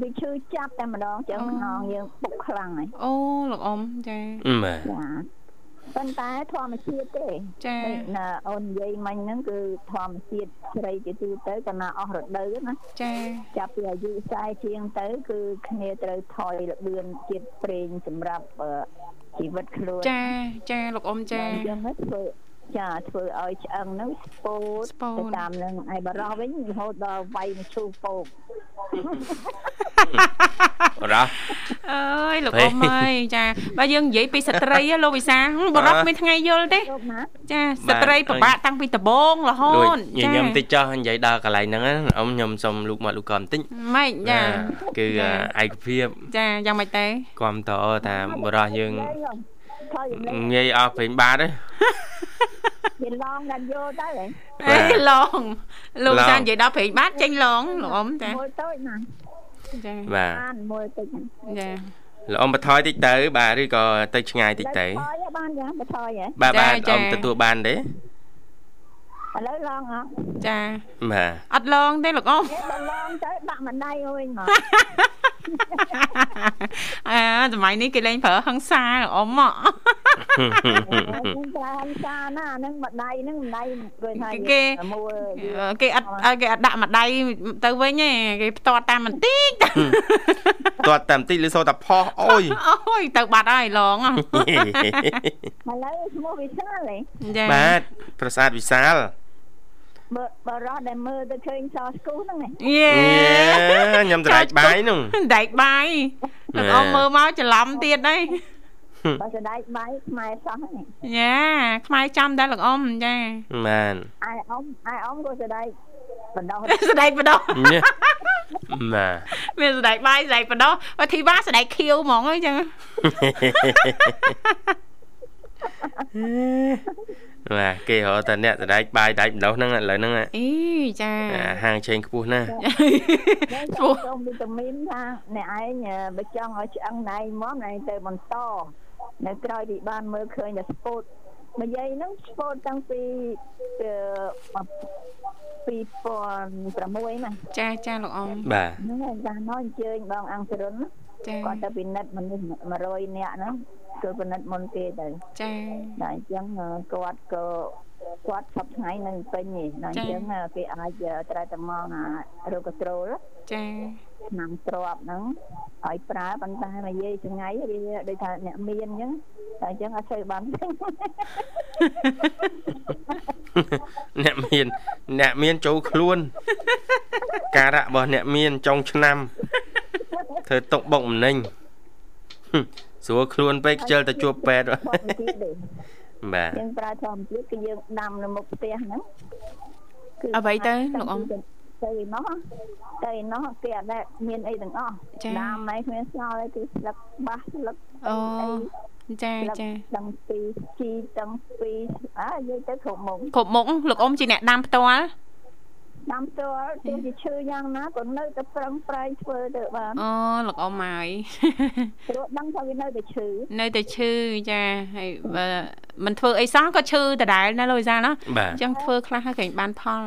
Speaker 5: វាឈឺចាប់តែម្ដងចឹង
Speaker 1: អូ
Speaker 5: ខ្នងយើងពុកខ្លាំងហើយ
Speaker 1: អូលោកអ៊ំចា
Speaker 3: បាទ
Speaker 5: ចាប៉ុន្តែធម្មជាតិទេ
Speaker 1: ចា
Speaker 5: ដូចណាអូននិយាយមិញហ្នឹងគឺធម្មជាតិស្រីជាទូទៅកាលណាអស់រដូវណា
Speaker 1: ចា
Speaker 5: ចាប់ពីអាយុ40ជាងទៅ គឺគ្នាត្រូវថយល្បឿនជាតិប្រេងសម្រាប់អឺជីវិតខ្លួន
Speaker 1: ចាចាលោកអ៊ំចា
Speaker 5: អញ្ចឹងទៅធ្វើ ចាធ្វើឲ្យឆ្អឹងហ្នឹងស្ពោត
Speaker 1: ស្ពោត
Speaker 5: ទៅតាមនឹងឯបរោះវិញរហូតដល់វាយមឈូសពោក
Speaker 3: រ៉ា
Speaker 1: អើយលោកអ៊ំអើយចាបើយើងនិយាយពីស្ត្រីហ៎លោកវិសាហឹមបរិបមានថ្ងៃយល់ទេ
Speaker 5: លោកណា
Speaker 1: ចាស្ត្រីពិបាកតាំងពីដំបងរហូ
Speaker 3: ដូច
Speaker 1: ត
Speaker 3: ញញឹមតិចចុះនិយាយដល់កន្លែងហ្នឹងណាអ៊ំខ្ញុំសុំលូកមកលូកកបន្តិច
Speaker 1: ម៉េចចា
Speaker 3: គឺ
Speaker 1: ចា
Speaker 3: ឯកភាព
Speaker 1: ចាយ៉ាងម៉េចទេ
Speaker 3: គ្រប់តអថាបរោះយើង
Speaker 5: ថយលេ ង
Speaker 3: ងាយអស់ពេញបាទទេ
Speaker 5: វាឡងដល់យកទៅហ៎
Speaker 1: អេឡងលោក
Speaker 3: ឡង
Speaker 1: ចានិយាយដល់ព្រេងបាត់ចេញឡងលោកអ៊ំចា
Speaker 5: មួយតូចណា
Speaker 1: ចា
Speaker 3: បាទ
Speaker 5: បានមួយតិច
Speaker 1: ចា
Speaker 3: លោកអ៊ំបន្ថយតិចទៅបាទឬក៏ទៅឆ្ងាយតិចទៅ
Speaker 5: ថយបានយ៉ាងបថយហ៎
Speaker 3: បាទបាទអ៊ំទទួលបានទេ
Speaker 5: ឥឡូវឡងអត់
Speaker 1: ចា
Speaker 3: បាទ
Speaker 1: អត់ឡងទេលោកអ៊ំ
Speaker 5: គេដល់ឡងទៅដាក់ម្ដាយអើយមក
Speaker 1: អាសម័យនេះគេលេងប្រើហឹង្សាលោកអ៊ំហ៎
Speaker 5: ខ្ញុំប្រើហិង្សាណាហ្នឹងម្ដាយហ្នឹងម្ដាយគេថាមួយ
Speaker 1: គេអត់គេអត់ដាក់ម្ដាយទៅវិញទេគេផ្ទាត់តាមបន្តិច
Speaker 3: ទាត់តែបន្តិចឬសូតែផុសអូយ
Speaker 1: អូយទៅបាត់ហើយឡងហ៎
Speaker 5: ឥឡូវឈ្មោះវិសាលហ៎
Speaker 1: ចា
Speaker 3: បាទប្រាសាទវិសាល
Speaker 5: បើបើរត់ដែលមើលទៅឃើញសស្គូហ្នឹងឯង
Speaker 1: យេ
Speaker 3: យេខ្ញុំត្រែកបាយនោះ
Speaker 1: ដែកបាយលោកអ៊ំមើលមកច្រឡំទៀតហើយ
Speaker 5: បើស្ដាយបាយខ្មែរសោះហ្នឹង
Speaker 1: យ៉ាខ្មែរចាំដែរលោកអ៊ំចា
Speaker 3: បាន
Speaker 5: អាយអ៊ំអាយអ៊ំក៏ស្ដាយបណ្ដោះ
Speaker 1: ស្ដែកបដោះ
Speaker 3: ញ៉េបាទ
Speaker 1: មានស្ដែកបាយស្ដែកបដោះបើធីវ៉ាស្ដែកខៀវហ្មងអីចឹង
Speaker 3: បាទគេរកតែអ្នកសដែកបាយដាច់ម្ដងហ្នឹងឥឡូវហ្នឹង
Speaker 1: អីចា
Speaker 3: អាហាងឆេងខ្ពស់ណាស់
Speaker 5: ចូលវីតាមីនថាអ្នកឯងបើចង់ឲ្យឆ្អឹងណៃមកណៃទៅបន្តនៅក្រោយពីបានមើលឃើញតែស្ពតនិយាយហ្នឹងស្ពតតាំងពី2006ណា
Speaker 1: ចាចាលោកអ៊ំ
Speaker 3: បាទ
Speaker 5: ហ្នឹងហើយចានោះអញ្ជើញបងអង្គរុន
Speaker 1: ចា
Speaker 5: គាត់ទៅពិនិត្យមនុស្ស100នាក់ហ្នឹងគឺពិនិត្យមុនគេទៅ
Speaker 1: ចា
Speaker 5: តែអញ្ចឹងគាត់ក៏គាត់សពថ្ងៃនៅពេញនេះតែអញ្ចឹងគេអាចត្រូវតែមកអារោគត្រូល
Speaker 1: ចា
Speaker 5: ឆ្នាំទ្របហ្នឹងឲ្យប្រើប៉ុន្តែនិយាយចងៃវាដូចថាអ្នកមានអញ្ចឹងតែអញ្ចឹងអត់សូវបានពេញ
Speaker 3: អ្នកមានអ្នកមានចូលខ្លួនការៈរបស់អ្នកមានចុងឆ្នាំ ធ្វើຕົកបុកម្នេញហឹមស្រួលខ្លួនពេកខ្ជិលទៅជួបពេទ្យ
Speaker 5: ធម្មជាតិទេ
Speaker 3: បាទ
Speaker 5: យើងប្រើធម្មជាតិគឺយើងដាំនៅមុខផ្ទះហ្នឹង
Speaker 1: អ្វីទៅលោកអ៊ំ
Speaker 5: ទៅឯណោះទៅឯណោះគេអត់ដែលមានអីទាំងអស់
Speaker 1: ចា
Speaker 5: ដាំមិនគ្មានស្ងល់ទេគឺស្លឹកបាសស្លឹក
Speaker 1: អូចា
Speaker 5: ស្លឹក
Speaker 1: ចា
Speaker 5: ទាំងពីរជីទាំងពីរអើនិយាយទៅគ្រប់មុខ
Speaker 1: គ្រប់មុខលោកអ៊ំជាអ្នកដាំផ្ទាល់
Speaker 5: ដាំផ្ទាល់ទោះជាឈឺយ៉ាងណាក៏នៅតែប្រឹងប្រែងធ្វើទៅបាន
Speaker 1: អូលោកអ៊ំហើយ
Speaker 5: ព្រោះដឹងថាវានៅតែឈឺ
Speaker 1: នៅតែឈឺចាហើយបើមិនធ្វើអីសោះក៏ឈឺដដែលណាលោកវិសាលណា
Speaker 3: បាទ
Speaker 1: អញ្ចឹងធ្វើខ្លះហើយក្រែងបានផល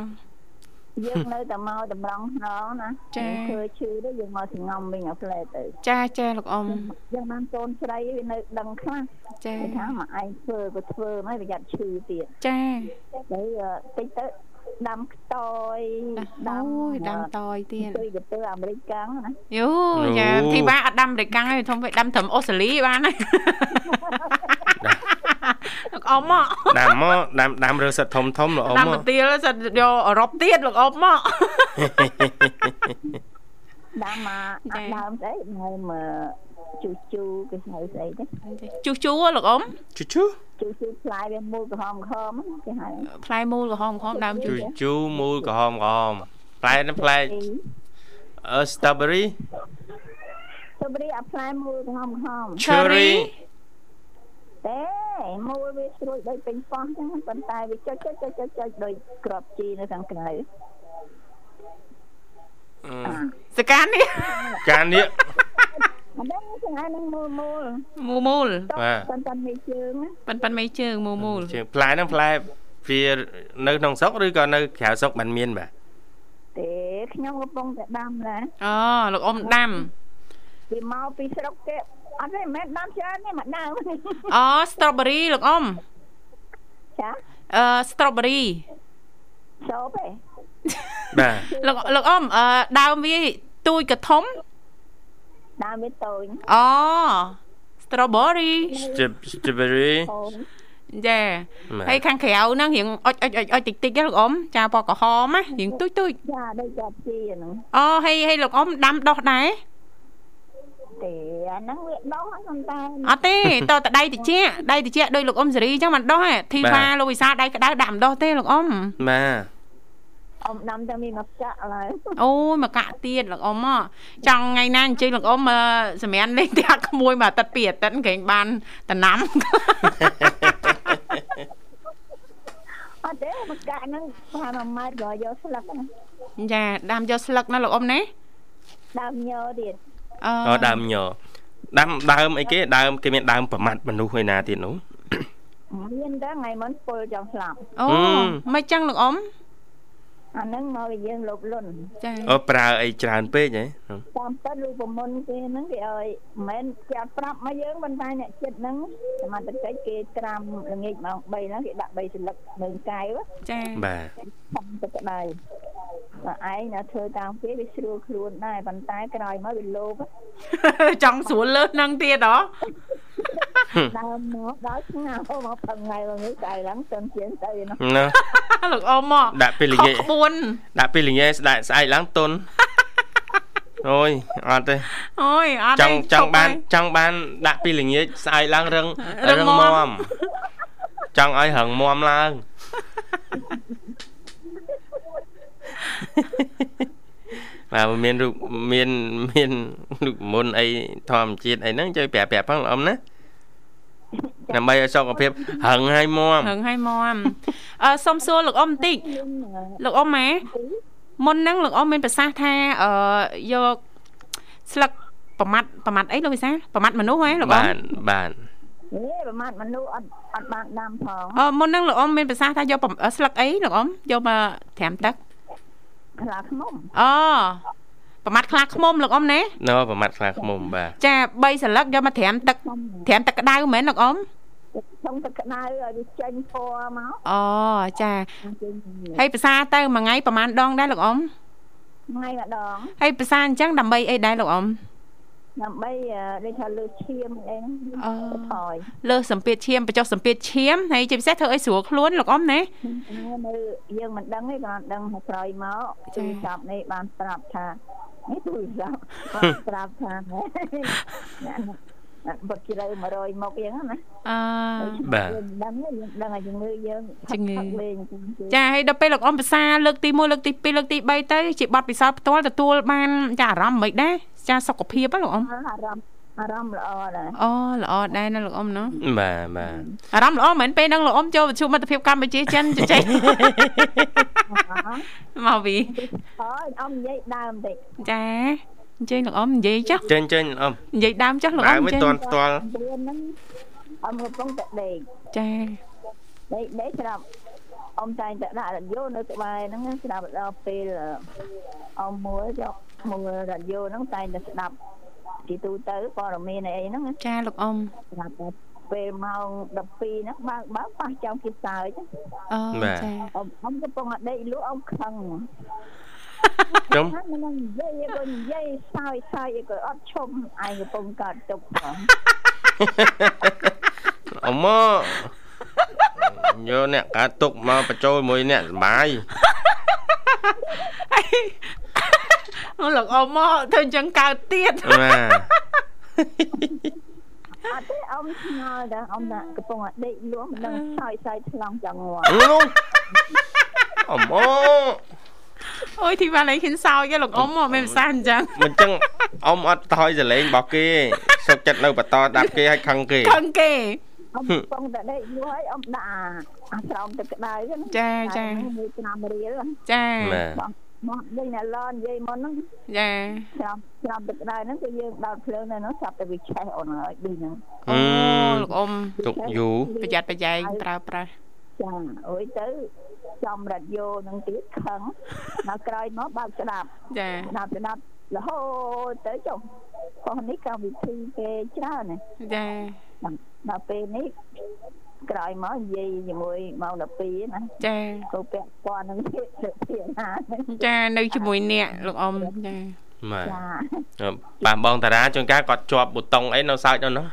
Speaker 5: យើងនៅតែមកតម្រង់ខ្នងណា
Speaker 1: ចា៎
Speaker 5: យើងឃើញឈឺទៅយើងមកសងំវិញឲ្យផ្លែទៅ
Speaker 1: ចាចាលោកអ៊ំ
Speaker 5: យើងបានកូនស្រីវានៅដឹងខ្លះ
Speaker 1: ចា
Speaker 5: គេថាមកឯងធ្វើក៏ធ្វើមកប្រយ័ត្នឈឺទៀត
Speaker 1: ចា
Speaker 5: ទៅតិចទៅ ដាំខ្តយ
Speaker 1: អូយដាំតយទៀត
Speaker 5: ទៅទៅទៅអាមេរិកកាំងណា
Speaker 1: យូចាធីបាអត់ដាំអមេរិកាំងទេធំពេកដាំត្រឹមអូស្ត្រាលីបានហើយលោកអ៊ំមក
Speaker 3: ដាំមកដាំដាំរើសិតធំធំលោកអ៊ំ
Speaker 1: ដាំ
Speaker 3: មក
Speaker 1: បន្ទាលសិតយកអឺរ៉ុបទៀតលោកអ៊ំមក
Speaker 5: ដាដាំមកដើមស្អីដើមជូជូគេហៅស្អីទេ
Speaker 1: ជូជូលោកអ៊ំ
Speaker 3: ជូជូ
Speaker 5: ជូជូផ្លែវាមូលក្រហមក្រហមគេហៅ
Speaker 1: ផ្លែមូលក្រហមក្រហមដើម
Speaker 3: ជូជូមូលក្រហមក្រហមផ្លែនេះផ្លែអឺ strawberry
Speaker 5: strawberry អាផ្លែមូលក្រហមក្រហម
Speaker 3: cherry
Speaker 5: ទេមូលវាស្រួយដូចពេញប៉ោះចឹងប៉ុន្តែវាចុចចុចចុចចុចចុចដូចក្របជីនៅខាងក្រៅ
Speaker 1: សកាននេះ
Speaker 3: កាននេះ
Speaker 5: អត់ដឹងចឹងហើយនឹងមូលមូល
Speaker 1: មូលមូល
Speaker 3: បាទ
Speaker 5: ប៉ិនប៉ិនមេជើង
Speaker 1: ប៉ិនប៉ិនមេជើងមូលមូល
Speaker 3: ជើងផ្លែហ្នឹងផ្លែវានៅក្នុងស្រុកឬក៏នៅក្រៅស្រុកបានមានបាទ
Speaker 5: ទេខ្ញុំកំពុងតែដាំណា
Speaker 1: អូលោកអ៊ំដាំ
Speaker 5: វាមកពីស្រុកគេអត់ទេមិនមែនដាំច្រើនទេមកដើម
Speaker 1: អូ strawberry លោកអ៊ំ
Speaker 5: ចា
Speaker 1: អឺ strawberry
Speaker 5: សោបទេ
Speaker 3: បាទ
Speaker 1: លោកលោកអ៊ំអឺដើមវាទូចកធំ
Speaker 5: ដើមវាតូច
Speaker 1: អូ strawberry
Speaker 3: strawberry
Speaker 1: ចាហើយខាងក្រៅហ្នឹងរៀងអុចអុចអុចអុចតិចតិចលោកអ៊ំចាពណ៌ក្រហមណារៀងទូចទូច
Speaker 5: ចាដូចចាជីហ្នឹង
Speaker 1: អូហើយហើយលោកអ៊ំដាំដោះដែរ
Speaker 5: ទេអាហ្នឹងវាដោះហ្នឹងតែ
Speaker 1: អត់ទេតតដៃតិចដៃតិចដោយលោកអ៊ំសេរីអញ្ចឹងមិនដោះទេធីវ៉ាលោកវិសាដៃក្តៅដាក់មិនដោះទេលោកអ៊ំ
Speaker 3: បាទ
Speaker 5: អ៊ំដាំតែមានមកកាក់ឡើយ
Speaker 1: អូយមកកាក់ទៀតលោកអ៊ំចង់ថ្ងៃណាអញ្ជើញលោកអ៊ំសម្រានលេងផ្ទះក្មួយមួយអាទិត្យពីរអាទិត្យគេបានតំណាំ
Speaker 5: អត់ទេមកកាក់ហ្នឹងប្រហែល1ម៉ែត្រក៏យកស្លឹកណា
Speaker 1: ចាដាំយកស្លឹកណាលោកអ៊ំណា
Speaker 5: ដើមញទៀត
Speaker 3: អូដើមញដើមដើមអីគេដើមគេមានដើមប្រមាត់មនុស្សឯណាទៀតនោះ
Speaker 5: មានតែថ្ងៃមុនពលចង់ស្លាប់
Speaker 1: អូមិនចឹងលោកអ៊ំ
Speaker 5: អាហ្នឹងមកឲ្យយើងលុបលុន
Speaker 1: ចា
Speaker 3: អូប្រើអីច្រើនពេកហ៎
Speaker 5: តាមពិតឬប្រមុនគេហ្នឹងគេឲ្យមិនមែនគេអត់ប្រាប់មកយើងប៉ុន្តែអ្នកចិត្តហ្នឹងសមត្ថកិច្ចគេត្រាំល្ងាចម៉ោង3ហ្នឹងគេដាក់3សន្លឹកនៅកែវ
Speaker 1: ចា
Speaker 3: បាទ
Speaker 5: ខំទឹកក្តៅតែឯងនៅធ្វើតាមគេវាស្រួលខ្លួនដែរប៉ុន្តែក្រោយមកវាលោប
Speaker 1: ចង់ស្រួលលើសហ្នឹងទៀតហ៎
Speaker 5: ដើមមកដល់ឆ្ងាមកផឹងថ្ងៃនេះកែឡើងទៅជាងទៅណា
Speaker 1: លោកអ៊ំមក
Speaker 3: ដាក់ពេលល្ងាចដាក់ពេលល្ងាចស្ដាច់ស្អែកឡើងតុនអូយអត់ទេ
Speaker 1: អូយអត់
Speaker 3: ចង់ចង់បានចង់បានដាក់ពីល្ងាចស្អែកឡើងរឹងរឹងមមចង់ឲ្យរឹងមមឡើងបាទមានរូបមានមានរូបមន្តអីធម្មជាតិអីហ្នឹងជួយប្រាប់ប្រាប់ផងអ៊ំណា ដើម្បីឲ្យសុខភាពហឹងហើយមម
Speaker 1: ហឹងហើយមមអឺសុំសួរលោកអ៊ំបន្តិចលោកអ៊ំម៉ែមុនហ្នឹងលោកអ៊ំមានប្រសាសន៍ថាអឺយកស្លឹកប្រមាត់ប្រមាត់អីលោកវិសាប្រមាត់មនុស្សហ៎លោកអ៊ំ
Speaker 3: បាទបាទ
Speaker 5: ហេប្រមាត់មនុស្សអត់អត់បានដាំផង
Speaker 1: អឺមុនហ្នឹងលោកអ៊ំមានប្រសាសន៍ថាយកស្លឹកអីលោកអ៊ំយកមកត្រាំទឹក
Speaker 5: ខ្លាឃ្មុំ
Speaker 1: អូ ប្រមាត់ខ្លាខ្មុំលោកអ៊ំណា
Speaker 3: ណូប្រមាត់ខ្លាខ្មុំបាទ
Speaker 1: ចា3សន្លឹកយកមកត្រាំទឹកត្រាំទឹកក្តៅមែនលោកអ៊ំ
Speaker 5: ក្នុងទឹកក្តៅឲ្យវាចេញពណ៌មក
Speaker 1: អូចាហើយភាសាទៅមួយថ្ងៃប្រហែលដងដែរលោកអ៊ំ
Speaker 5: ថ្ងៃម្ដង
Speaker 1: ហើយភាសាអញ្ចឹងដើម្បីអីដែរលោកអ៊ំ
Speaker 5: ដើម្បីដូចថាលើឈាមអីហ្នឹង
Speaker 1: អូលើសម្ពាធឈាមបញ្ចុះសម្ពាធឈាមហើយជាពិសេសធ្វើឲ្យស្រួលខ្លួនលោកអ៊ំណា
Speaker 5: នៅយើងមិនដឹងទេគ្រាន់ដឹងថាក្រោយមកទូរស័ព្ទនេះបានប្រាប់ថានេះ ទូរស័ព្ទបានប្រាប់ថាបត់ជ្រៅ100មកយ៉ាងណា
Speaker 1: អឺ
Speaker 3: បាទ
Speaker 5: ដឹងយើងដឹងឲ្យជំងឺយើង
Speaker 1: ជំងឺចាហើយដល់ពេលលោកអ៊ំភាសាលើកទី1លើកទី2លើកទី3ទៅជាបទពិសោធន៍ផ្ទាល់ទទួលបានចាអារម្មណ៍មិនដែរចាសុខភាពហ្នឹងលោកអ៊ំ
Speaker 5: អារម្មណ៍អារម្មណ៍ល្អដែរ
Speaker 1: អូល្អដែរណាលោកអ៊ំណា
Speaker 3: បាទបាទ
Speaker 1: អារម្មណ៍ល្អមិនមែនពេលហ្នឹងលោកអ៊ំចូលវិទ្យុមិត្តភាពកម្ពុជាចិនជជែក មកវី
Speaker 5: អូយអ៊ំនិយាយដើមតិច
Speaker 1: ចាអញ្ជើញលោកអ៊ំនិយាយចុះ
Speaker 3: ចេញចេញអ៊ំ
Speaker 1: និយាយដើមចុះលោកអ៊ំ
Speaker 3: ចេញដើមមិនទាន់ផ្ទាល់
Speaker 5: ហ្នឹងអ៊ំកំពុងតែដេក
Speaker 1: ចា
Speaker 5: ដេកដេកស្រាប់អ៊ំតែងតែដាក់រ៉ាឌីយ៉ូនៅក្បែរហ្នឹងស្ដាប់ដល់ពេលអ៊ំមួយយកមួយរ៉ាឌីយ៉ូហ្នឹងតែងតែស្ដាប់ទីទូទៅព័ត៌មានអីហ្នឹង
Speaker 1: ចាលោកអ៊ំ
Speaker 5: ស្ដាប់ ពេលម៉ោង12ហ្នឹងបើកបើកប៉ះចောင်းគិតសើច
Speaker 1: អូចា
Speaker 5: អ៊ំអ៊ំកំពុងតែដេកលក់អ៊ំខឹង
Speaker 3: ខ្ញុំ
Speaker 5: មិននិយាយក៏និយាយសើចសើចក៏អត់ឈប់ឯងកំពុងកើតទុកផង
Speaker 3: អមមកយកអ្នកកើតទុកមកបញ្ចូលមួយអ្នកសុបាយ
Speaker 1: អូលោកអ៊ំមកធ្វើអញ្ចឹងកើតទៀត
Speaker 3: បាទ
Speaker 5: អត់ទេអ៊ំឆ្ងល់ដែរអ៊ំថាកំពុងតែដេកលក់មិនដឹងឆោយឆោយឆ្លងចង់ងាប់
Speaker 3: នោះអមអូ
Speaker 1: អូយធីវ៉ាលេងហ៊ានសោចទេលោកអ៊ំមកមិនភាសាអញ្ចឹង
Speaker 3: មិនចឹងអមអត់ថយសលេងរបស់គេសុកចិត្តនៅបន្តដាប់គេឲ្យខឹងគេ
Speaker 1: ខឹងគេ
Speaker 5: អ៊ំកំពុងតែដេកលក់ហើយអ៊ំដាក់អាអាស្រោមទឹកក្តៅហ្នឹង
Speaker 1: ចាចា
Speaker 5: មួយឆ្នាំរៀល
Speaker 1: ចា
Speaker 3: បាទ
Speaker 5: បង មកវិញតែឡននិយាយមុនហ្នឹង
Speaker 1: ចា
Speaker 5: ឆ្នាំឆ្នាំទឹកក្តៅហ្នឹងគឺយើងដោតភ្លើងនៅហ្នឹងចាប់តែវាឆេះអូនហើយដូចហ្នឹង
Speaker 1: អូលោកអ៊ំ
Speaker 3: ទុកយូរ
Speaker 1: ប្រយ័ត្នប្រយែងប្រើប្រាស់
Speaker 5: ចាអុយទៅចំរ៉ាឌីយ៉ូហ្នឹងទៀតខឹងដល់ក្រោយមកបើកស្ដាប់
Speaker 1: ចា
Speaker 5: ស្ដាប់ស្ដាប់រហូតទៅចុះផងនេះកម្មវិធីគេច្រើនណាស់
Speaker 1: ចា
Speaker 5: ដល់ពេលនេះ ក្រោយមកនិយាយជាមួយម៉ោង12ណា
Speaker 1: ចា
Speaker 5: ក៏ពាក់ព័ន្ធនឹងទៀតទៅទៀតណាចា
Speaker 1: ចានៅជាមួយអ្នកលោកអ៊ំចា
Speaker 3: បាទប៉ះបងតារាជួនកាលគាត់ជាប់ប៊ូតុងអីនៅសើចនៅនោះ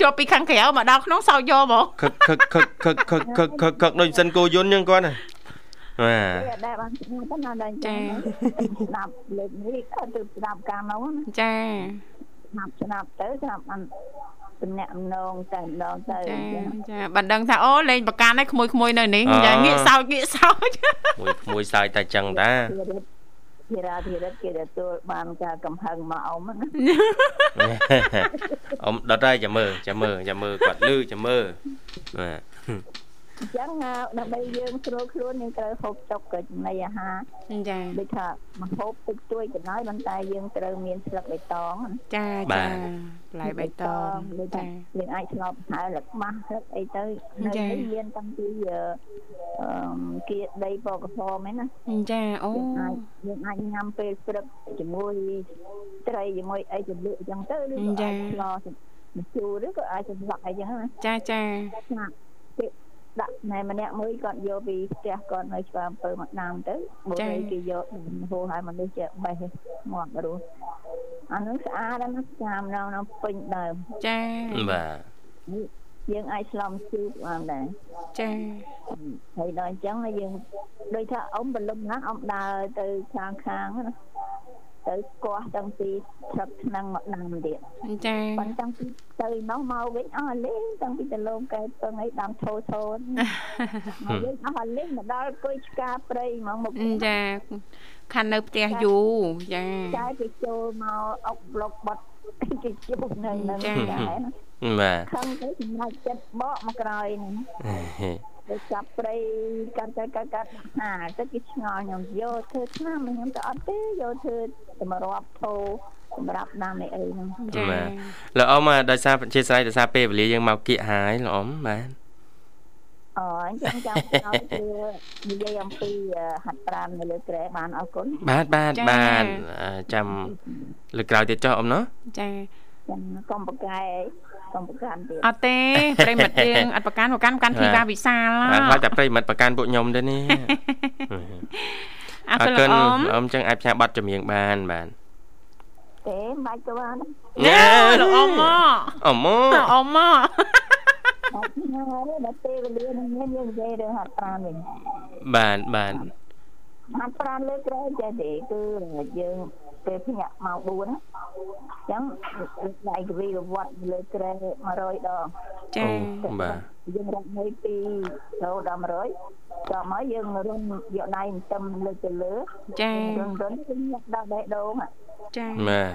Speaker 1: ជាប់ពីខាងក្រៅមកដល់ក្នុងសោកយកមក
Speaker 3: ខឹកខឹកខឹកខឹកខឹកខឹកខឹកខឹកដូចសិនគោយន្តចឹងគាត់ណាបាទ
Speaker 5: វាដែរបានស្ដាប់ទៅណាដល់ចាស្ដាប់លើកនេះក៏ទៅស្ដាប់កាលនោះណា
Speaker 1: ចា
Speaker 5: ស្ដាប់ស្ដាប់ទៅស្ដាប់បាន តំណាក់អំណងតែម្ដងទៅ
Speaker 1: ចាចាបានដឹងថាអូលេងប្រកាន់ហើយក្មួយក្មួយនៅនេះចាងាកសោចងាកសោច
Speaker 3: មួយក្មួយសើចតែចឹងតា
Speaker 5: ធារាធិរិទ្ធគេទទួលបានការកំហឹងមកអ៊ំណា
Speaker 3: អ៊ំដុតហើយចាំមើលចាំមើលចាំមើលគាត់លឺចាំមើលបាទ
Speaker 5: អញ្ចឹងដើម្បីយើងស្រួលខ្លួនយើងត្រូវហូបចុកក៏ចំណីអាហារ
Speaker 1: ចា
Speaker 5: ដូចថាមកហូបទឹកទួយក៏ដោយប៉ុន្តែយើងត្រូវមានស្លឹកបៃតងណា
Speaker 1: ចាចាផ្លែបៃតង
Speaker 5: ដូចថា
Speaker 1: ចា
Speaker 5: យើងអាចឆ្លប់ហើលឹកម៉ាស់លឹកអីទៅនៅ
Speaker 1: ចា
Speaker 5: នេះមានតាំងពីអឺអឺគៀដីបកសមែនណា
Speaker 1: ចាអូ
Speaker 5: យើងអាចយើងអាចញ៉ាំពេលព្រឹកជាមួយត្រីជាមួយអីទៅលក់អញ្ចឹងទៅឬក៏អាចឆ្លម្ជូរឬក៏អាចសម្លាក់អីចឹងណា
Speaker 1: ចាចា
Speaker 5: ណាពេល ដាក់ណែម្នាក់មួយគាត់យកពីផ្ទះគាត់នៅស្វាមពើមកដាំទៅបុរីគេយកហូរឲ្យមនុស្សចេះបេះងាប់រស់អានោះស្អាតណាស់ចាំនៅនៅពេញដើម
Speaker 1: ចា
Speaker 3: បាទ
Speaker 5: យើងអាចស្លំស៊ូបបានដែរ
Speaker 1: ចា
Speaker 5: ហើយដល់អញ្ចឹងយើងដូចថាអ៊ំបលឹមណាអ៊ំដើរទៅខាងខាងណា ទៅស្គាស់តាំងពីស្រាប់ឆ្នាំមកដាំទៀត
Speaker 1: ចា
Speaker 5: ប៉ុន្តែតាំងពីទៅមកមកវិញអស់លេងតាំងពីទៅលោកកែពឹងឲ្យដាំធោធោមកវិញអស់លេងមកដល់គួយឆ្កាព្រៃហ្មងមក
Speaker 1: ចាខាននៅផ្ទះយូរចា
Speaker 5: ចាយគេចូលមកអុកប្លុកបាត់គេជុំនៅនឹងដែរណា
Speaker 3: បាទ
Speaker 5: ខំទៅសម្រាប់ចិត្តបកមកក្រោយហ្នឹង ទៅចាប់ព្រៃកាត់កាត់កាត់កាត់ហាទៅគេឆ្ងល់ខ្ញុំយកធ្វើឆ្នាំខ្ញុំទៅអត់ទេយកធ្វើតែមករាប់ធោសម្រាប់ដាំអីអីហ្នឹង
Speaker 1: ចា
Speaker 3: លោកអ៊ំមកដោយសារជាស្រ័យដោយសារពេលវេលាយើងមកគៀកហើយលោកអ៊ំបាទ
Speaker 5: អូអញ្ចឹងចាំឲ្យគឺនិយាយអំពីហាត់ប្រាណនៅលើក្រែបានអរគុណ
Speaker 3: បាទបាទបាទចាំលើកក្រោយទៀតចុះអ៊ំណោះ
Speaker 1: ចា
Speaker 5: ចាំកុំប្រកែ កុំប្រកាន់ទៀត
Speaker 1: អត់ទេប្រិមិត្តយើងអត់ប្រកាន់ប្រកាន់ប្រកាន់ធីវ៉ាវិសាល
Speaker 3: បាទខ្លាចតែប្រិមិត្តប្រកាន់ពួកខ្ញុំទេនេះ
Speaker 1: អរគុណលោកអ៊ំ
Speaker 3: អ៊ំចឹងអាចផ្សាយប័ណ្ណចម្រៀងបានបាទ
Speaker 5: ទេមិនបាច់ទៅបាន
Speaker 1: ណែលោកអ៊ំមក
Speaker 3: អ៊ំមក
Speaker 1: អ៊ំមក
Speaker 5: អត់ណាដល់ពេលវេលានឹងមានយើងនិយាយរឿងហាត់ប្រាណវិញ
Speaker 3: បាទបាទ
Speaker 5: ហាត់ប្រាណលើក្រែចេះទេគឺយើង ពេលភ្ញាក់ម៉ោង4អញ្ចឹងដៃកវីរវត្តលើក្រែ100ដង
Speaker 1: ចា
Speaker 3: អូបាទ
Speaker 5: យើងរត់នៅពីរហូតដល់100ចាំមកយើងរុនយកដៃបន្ទឹមលើទៅលើ
Speaker 1: ចា
Speaker 5: រុនរុនគឺញាក់ដល់បេះដូង
Speaker 1: ចា
Speaker 3: បាទ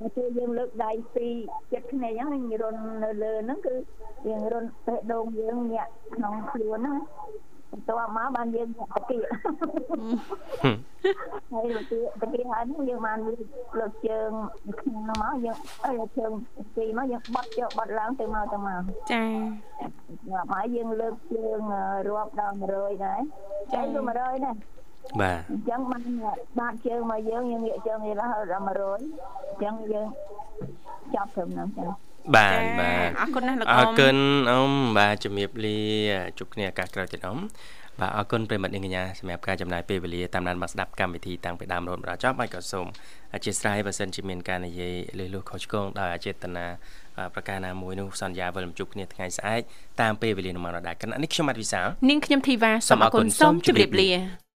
Speaker 5: តែពេលយើងលើកដៃពីចិត្តគ្នាអញ្ចឹងយើងរុននៅលើហ្នឹងគឺយើងរុនបេះដូងយើងញាក់ក្នុងខ្លួនហ្នឹង បន្ទាប់មកបានយើងញាក់តាគៀហើយតាគៀតាគៀហើយហ្នឹងយើងបានលើកជើងខាងមកយើងអើជើងពីមកយើងបត់យកបត់ឡើងទៅមកទៅមក
Speaker 1: ចា
Speaker 5: ងាប់ហើយយើងលើកជើងរាប់ដល់100ដែរចាទៅ100ដែរ
Speaker 3: បាទ
Speaker 5: អញ្ចឹងបានបាក់ជើងមកយើងយើងងាកជើងនេះឡើងដល់100អញ្ចឹងយើងចាប់ត្រឹមហ្នឹងចា
Speaker 3: បាទបាទ
Speaker 1: អរគុណណាស់លោក
Speaker 3: អ
Speaker 1: អ៊ំ
Speaker 3: រគុណអ៊ំបាទជំរាបលាជួបគ្នាឱកាសក្រោយទៀតអ៊ំបាទអរគុណប្រិមត្តនាងកញ្ញាសម្រាប់ការចំណាយពេលវេលាតាមដានមកស្ដាប់កម្មវិធីតាំងពីដើមរហូតដល់ចប់ហើយក៏សូមអធិស្ឋានបើសិនជាមានការនិយាយលឺលុះខុសឆ្គងដោយអចេតនាប្រការណាមួយនោះសន្យាវិលជួបគ្នាថ្ងៃស្អែកតាមពេលវេលានឹងមកដល់ដែរគណៈនេះខ្ញុំបាទវិសាល
Speaker 1: នាងខ្ញុំធីវ៉ាសូមអរគុណសូមជម្រាបលា